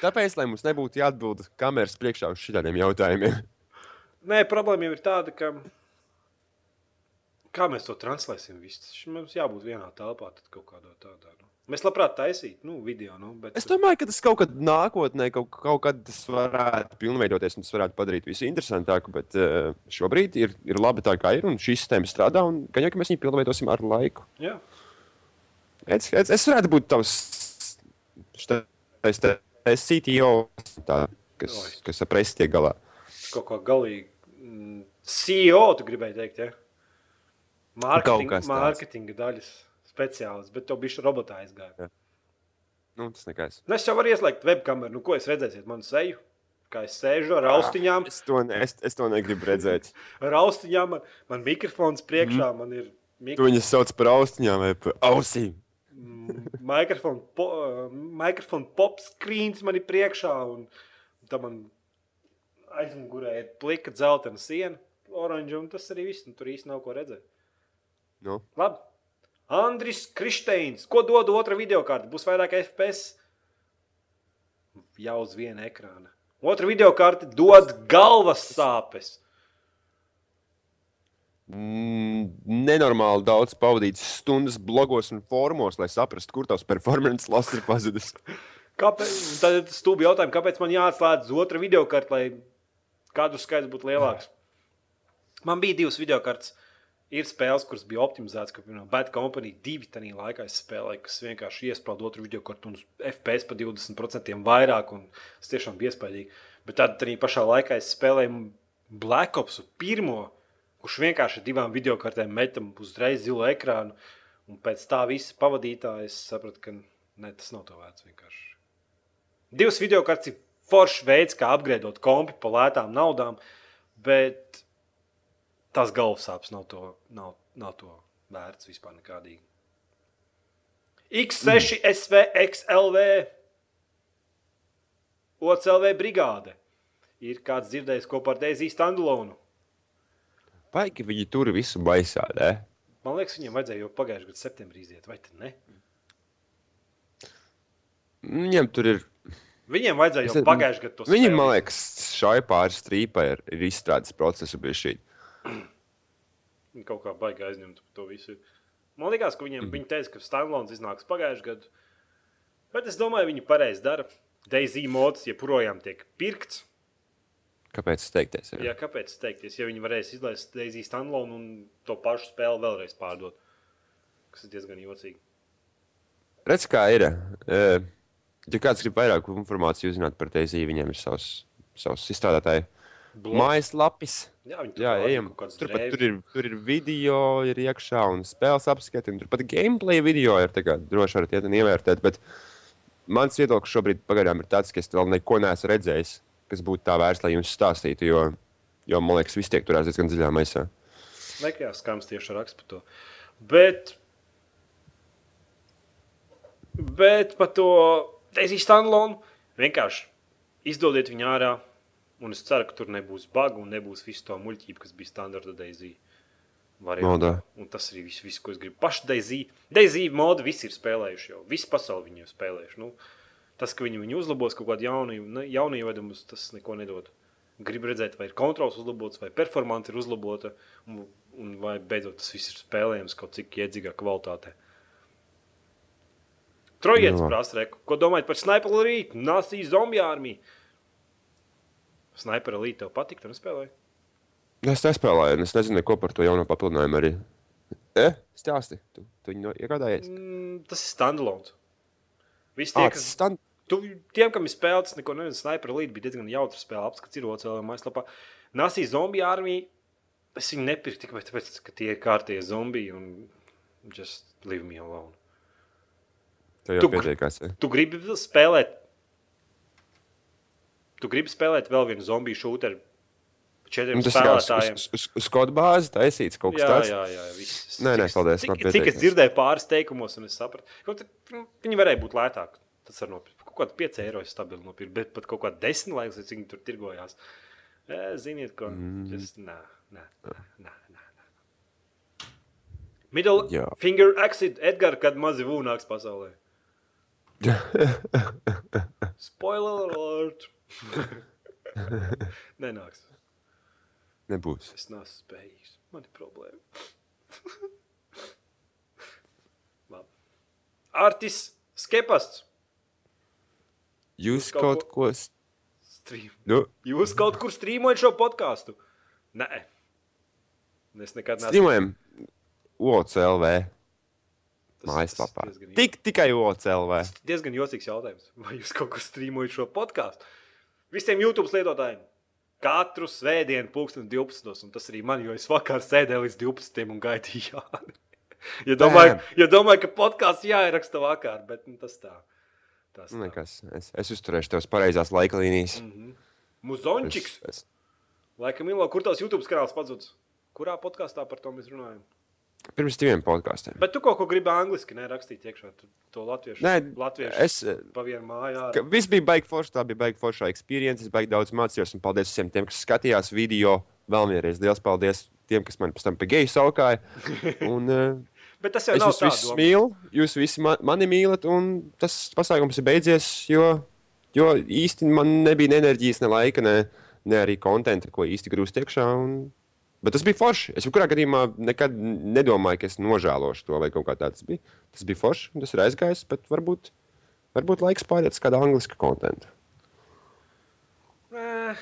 Tāpēc, lai mums nebūtu jāatbild kameras priekšā uz šādiem jautājumiem. nē, problēma jau ir tāda, ka, Kā mēs to translēsim? Viss? Mums jābūt vienā telpā, tad kaut kādā tādā. Nu. Mēs labprāt taisītu, nu, video. Nu, bet... Es domāju, ka tas kaut kad nākotnē, kaut, kaut kad tas varētu pilnveidoties un tas varētu padarīt visu interesantāku. Bet uh, šobrīd ir, ir labi tā, kā ir. Un šī sistēma strādā. Un jau, ka mēs viņu pilnveidosim ar laiku. Jā. Es, es, es varētu būt tavs šitais te- es CTO, tā, kas, Oi. kas ar presi tiek galā. Kaut kā galīgi. Mm, CEO, tu gribēji teikt, ja? Mārketing, Kaut kas tāds. mārketinga daļas speciālists, bet tev bija robotā aizgāja. Nu, tas nekas. Nu, es jau varu ieslēgt webkameru. Nu, ko es redzēsiet? Manu seju, kā es sēžu ar austiņām. Es to, ne, es, es to negribu redzēt. (laughs) Ar austiņām man, man mikrofons priekšā, mm. man ir Tu mik viņus sauc par austiņām vai par ausīm. mm, mikrofons, po, mikrofons pop screens man ir priekšā. Un, un tam man aizmugurē ir plika dzeltena siena, oranža, un tas arī viss. Un tur īsti nav ko redzēt. Nu, Labi. Andris Kristeins. Ko dod otra video kārta? Būs vairāk FPS. Jau uz viena ekrāna. Otra video kārta dod galvas sāpes. mm, nenormāli daudz pavadīts stundas blogos un formos, lai saprastu, kur tavs performance loss ir pazudis. Kāpēc? Tad ir stūbi jautājumi, kāpēc man jāatslēdz otra video kārta, lai kadru skaits būtu lielāks. Man bija divas video kārtas. Ir spēles, kuras bija optimizētas, kā piemēram Bad Company 2. Tajā laikā es spēlēju, kas vienkārši iesprāda otru video kārtu un FPS pa 20% vairāk. un Tas tiešām bija iespaidīgi. Bet tad arī pašā laikā es spēlēju Black Ops pirmo, kurš vienkārši divām video kārtēm metam uzreiz zilu ekrānu. Un pēc tā visa pavadītāja es sapratu, ka ne, tas nav to vērts vienkārši. Divas video kartes ir foršs veids, kā apgādāt kompi par lētām naudām, bet tas galvas sāpes nav to, nav, nav to vērts vispār nekādīgi. X6 SVXLV OCLV brigāde. Ir kāds dzirdējis kopā ar Deiziju Standalonu. Baigi viņi tur visu baisā, ne? Man liekas, viņiem vajadzēja jau pagājušā gada septembrī iziet, vai ne? Viņiem tur ir. Viņiem vajadzēja jau pagājušā gada to Viņi, spēli man liekas, šai pāris strīpai ir, ir izstrādes procesu bija šī. (clears throat) Viņi kaut kā baigi aizņemt par to visu. Man liekas, ka viņiem, mm. viņi teica, ka Stanlons iznāks pagājušajā gadā. Bet es domāju, viņi pareizi dara. Daisy mods joprojām tiek pirkts. Kāpēc tas teikties? Jā, kāpēc teikties, ja viņi varēs izlaist Daisy Stanlonu un to pašu spēli vēlreiz pārdot? Tas ir diezgan jocīgi. Redz, kā ir. Eh, Ja kāds grib vairāk informācijas uzzināt par Teiziju, viņiem ir savs, savs izstrādātāji Blog. Mājaslapis. Jā, Jā, ejam. kādas Tur, ir, tur ir video, ir iekšā un spēles apskati. un Tur pat gameplay video ir. kā Droši varat iet un ievērtēt. Bet mans viedoklis šobrīd pagaidām ir tāds, ka es vēl neko neesmu redzējis, kas būtu tā vērts, lai jums stāstītu. Jo, jo man liekas, viss tiek turēts diezgan dziļā maisā. Nekajās skams tieši raksta par to. Bet, bet par to Daisy Stanlonu vienkārši izdodiet viņu ārā. Un es ceru, ka tur nebūs bugu un nebūs visu to muļķību, kas bija standarta Daisy. Modā. Un tas arī viss, viss, ko es gribu. Pašu Daisy. Daisy modu visi ir spēlējuši jau. Visu pasauli viņi ir spēlējuši. Nu, tas, ka viņi viņu uzlabos kaut kādu jaunu, jaunu ievedumu, tas neko nedod. Gribu redzēt, vai ir kontrols uzlabots, vai performance ir uzlabota, un, un vai beidzot tas viss ir spēlējams kaut cik iedzīgā kvalitātē. Trojietis Jā. prasa, ko domājat par Sniper Elite, Nācija zombiju armiju? Sniper Elite tev patīk, tu nespēlēji? Es nespēlēju, un es nezinu, ko par to jauno papildinājumu arī. E, stāsti, tu, tu viņu iegādājies. Mm, tas ir standalone. Visi tie, kas stand... Tu, tiem, kam ir spēlēts, neko nezinu, Sniper Elite bija diezgan jautra spēle. Apskats ir OCL mājaslapā. Nācija zombiju armija. Es viņu nepirku tikai tāpēc, ka tie ir kārtīgi zombiji un just leave me alone. Tev Tu jau gr- pietiekās. ja? Tu gribi spēlēt? Tu gribi spēlēt vēl vienu zombiju šūteru četriem Nu, spēlētājiem? uz, uz, uz kodu bāzi taisīts kaut kas Jā, tāds. jā, jā. Viss. Nē, nē, paldies, Cik, cik es dzirdēju pāris teikumos, un es sapratu, ka nu, viņi varēja būt lētāki. Tas var nopirkt. Kaut kāda 5 eiro es stabili nopirku, bet pat kaut kāda 10 laiks, cik viņi tur tirgojās. Ziniet, ko? Mm. Just, nē, nē, nē. nē. Middle Jā. finger exit Edgar, kad mazi vūnāks pasaulē. (laughs) Spoiler alert! (laughs) Nenāks. Nebūs. Es neesmu spējīgs. Man ir problēma. (laughs) Labi. Artis Skepasts. Jūs kaut kaut ko. s- Stream. Nu, Jūs kaut kur strīmojat šo podkāstu? Nē, es nekad neesmu. Streamojam OCLV mājaslapā. Tik, tikai OCLV. Tas diezgan jocīgs jautājums. Vai jūs kaut kur strīmojat šo podkāstu? Visiem YouTube lietotājiem. Katru svētdienu, pulksten 12. Un tas arī man, jo es vakar sēdēju līdz 12. un gaidīju. Jāni. (laughs) Ja domāju, ja domāju, ka podkāsts jāieraksta vakar, bet nu, tas tā. Tas tā. nekas. Es, es uzturēšu tev uz pareizās laika līnijas. Mhm. Muzončiks. Es, es, Laikam, Ilo, kur tās YouTube kanāls padzudis? Kurā podkāstā par to mēs runājam? Pirms diviem podkāstiem. Bet tu kaut ko gribi angliski nerakstīt iekšā. Tu to latviešu. Nē, latviešu es. pa vienu mājā. Ka viss bija baigi forši, tā bija baigi forša experience. Es baigi daudz mācījos, un paldies visiem tiem, kas skatījās video. Vēlreiz liels paldies tiem, kas man pēc tam pa geju saukāja. (laughs) Un, uh, Bet tas jau nav jūs doma. mīlu, jūs visi ma mani mīlat, un tas pasākums ir beidzies, jo, jo īsti man nebija ne enerģijas, ne laika, ne, ne arī konta, ko īsti grūst iekšā. Un... Bet tas bija forši. Es jebkurā gadījumā nekad nedomāju, ka es nožēlošu to vai kaut kā tādu. Tas bija, tas bija forši, un tas ir aizgājis, bet varbūt, varbūt laiks pāriet uz kādu angļu kontekstu. Nē,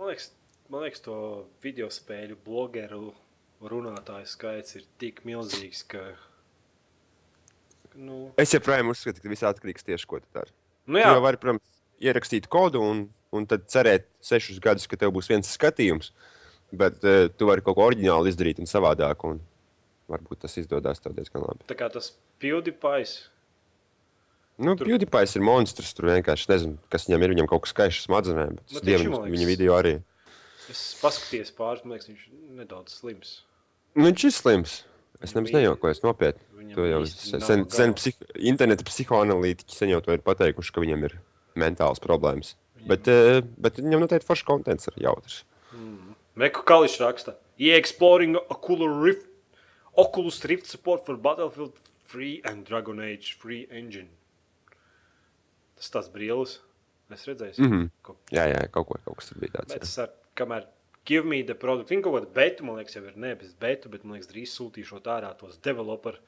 Man liekas, man liekas, to video spēļu blogeru runātāju skaits ir tik milzīgs, ka. Nu, Es joprojām uzskatu, ka viss atkarīgs tieši no tā, ko tu dari. nu Tu jā, jau vari, protams, ierakstīt kodu un, un tad cerēt sešus gadus, ka tev būs viens skatījums. Bet uh, tu vari kaut ko oriģinālu izdarīt un savādāk. Un varbūt tas izdodas tev diezgan labi. tā kā tas PewDiePie. Nu, Tur- PewDiePie ir monstrs. Tur vienkārši nezinu, kas viņam ir. Viņam kaut kas skaists smadzenēm. Nu, es dievinu man liekas. viņa video arī. Es paskatījos pāris, man liekas, viņš ir nedaudz slims. Nu, viņš ir slims. Es nemaz Viņam nejaukoju, nopietni. Viņam To jau sen, sen, psih, interneta psihoanalītiķi sen jau to ir pateikuši, ka viņam ir mentāls problēmas. Bet, uh, bet viņam noteikti foršs kontents ir jautrs. Meku Kališs raksta, e-exploring Oculus Rift, Oculus Rift support for Battlefield 3 and Dragon Age 3 engine. Tas tas brīlis. Es redzēju. Mm ko Jā, jā, kaut, ko, kaut kas tur bija tāds. Bet es ar, kamēr give me the product, viņa kaut kāda beta, man liekas, jau ir nevis beta, bet man liekas, drīz sūtīšot ārā tos developer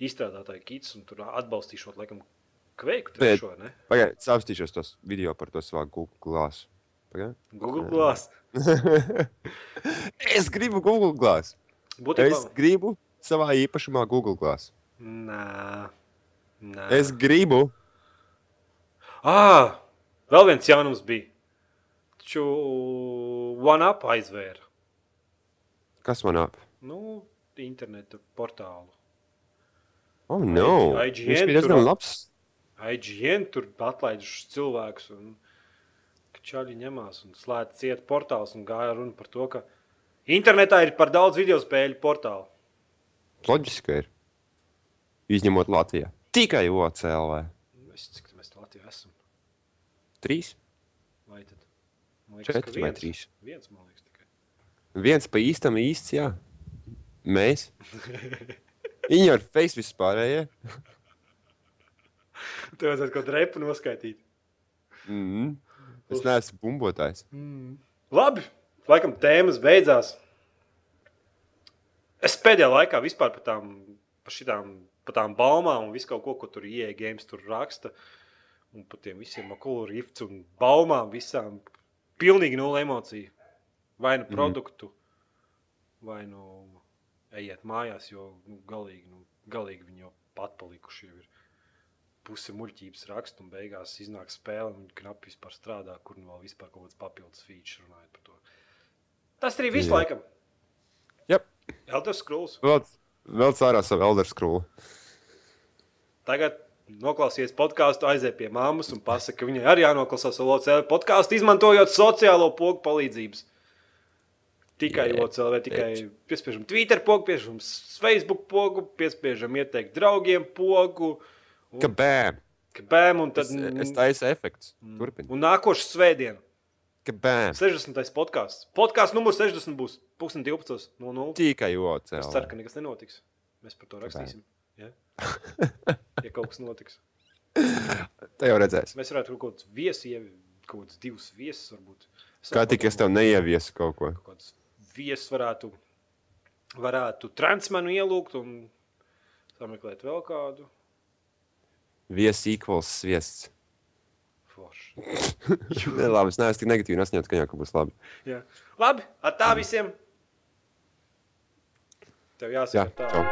izstrādātāju kits un tur atbalstīšot, laikam, kveiku trešo, ne? Pagaidiet, apstīšos tos video par to savā Google glāzi. Pagaid. Google Glass. (laughs) es gribu Google glāzi. Būtībā. Es gribu savā īpašumā Google glāzi. Nā. Nā. Es gribu. Ah, vēl viens jaunums bija. Taču OneUp aizvēra. Kas man ap? Nu, interneta portālu. Oh, no. IGN Viņš bija diezgan labs. IGN tur atlaidušas cilvēkus, un ka čaļi ņemās un slēdz ciet portāls un gāja runa par to, ka internetā ir par daudz video spēļu portālu. Loģiski ir. Izņemot Latvijā. Tikai OCLV. Es cik mēs Latvijā esam? Trīs, Vai tad? Man liekas, ka četri vai trīs. Viens, man liekas, tikai. Viens pa īstam īsts, jā. Mēs. (laughs) Viņi ar face vispārējie. Tev vajadzētu kaut kādu repu noskaidīt. Mm. Es neesmu bumbotājs. Mm. Labi, laikam tēmas beidzās. Es pēdējā laikā vispār par tām, par šitām, par tām baumām un visu kaut ko, ko tur ieeja games tur raksta. Un par tiem visiem akulu rifts un baumām visām. Pilnīgi nulle emociju. Vai nu Mhm. produktu, mm. vai nu ejiet mājās, jo nu, galīgi, nu, galīgi viņi jau patpalikuši jau ir. Puse muļķības raksta un beigās iznāk spēle, un knapi vispār strādā, kur nu vēl vispār kaut kāds papildus feature runājot par to. Tas arī viss Jā. laikam. Yep. Elder Scrolls. Vēl, vēl cārā savu Elder Scrolls. Tagad noklausies podkāstu, aiziet pie mammas un pasaka, ka viņai arī jānoklausās LOCL podkāstu, izmantojot sociālo pogu palīdzības. Tikai Jā, LOCL, tikai piespiežam Twitter pogu, piespiežam Facebook pogu, piespiežam ieteikt draugiem pogu. Ka bēm! Bēm, un tad Es, es taisu efekts. Turpini. Un nākošais svētdien, Ka bēm! 60. podkāsts. Podkāsts numurs 60 būs 12.00. Tikai Es ceru, ka nekas nenotiks. Mēs par to rakstīsim. Ja, ja kaut kas notiks. (laughs) Te jau redzēs. Mēs varētu kaut kādus viesus, kaut kādus divus viesus varbūt. Es Kā tik es tev neieviesu kaut ko. Kaut kādus viesus varētu varētu transmenu ielūgt un sameklēt vēl kādu. Viesi equals sviests. Nē, (laughs) labi, es neesmu tik negatīvi noskaņots, ka jau ka būs labi. Jā. Labi, tā visiem. Tev Jā, jāsaka tā. čau.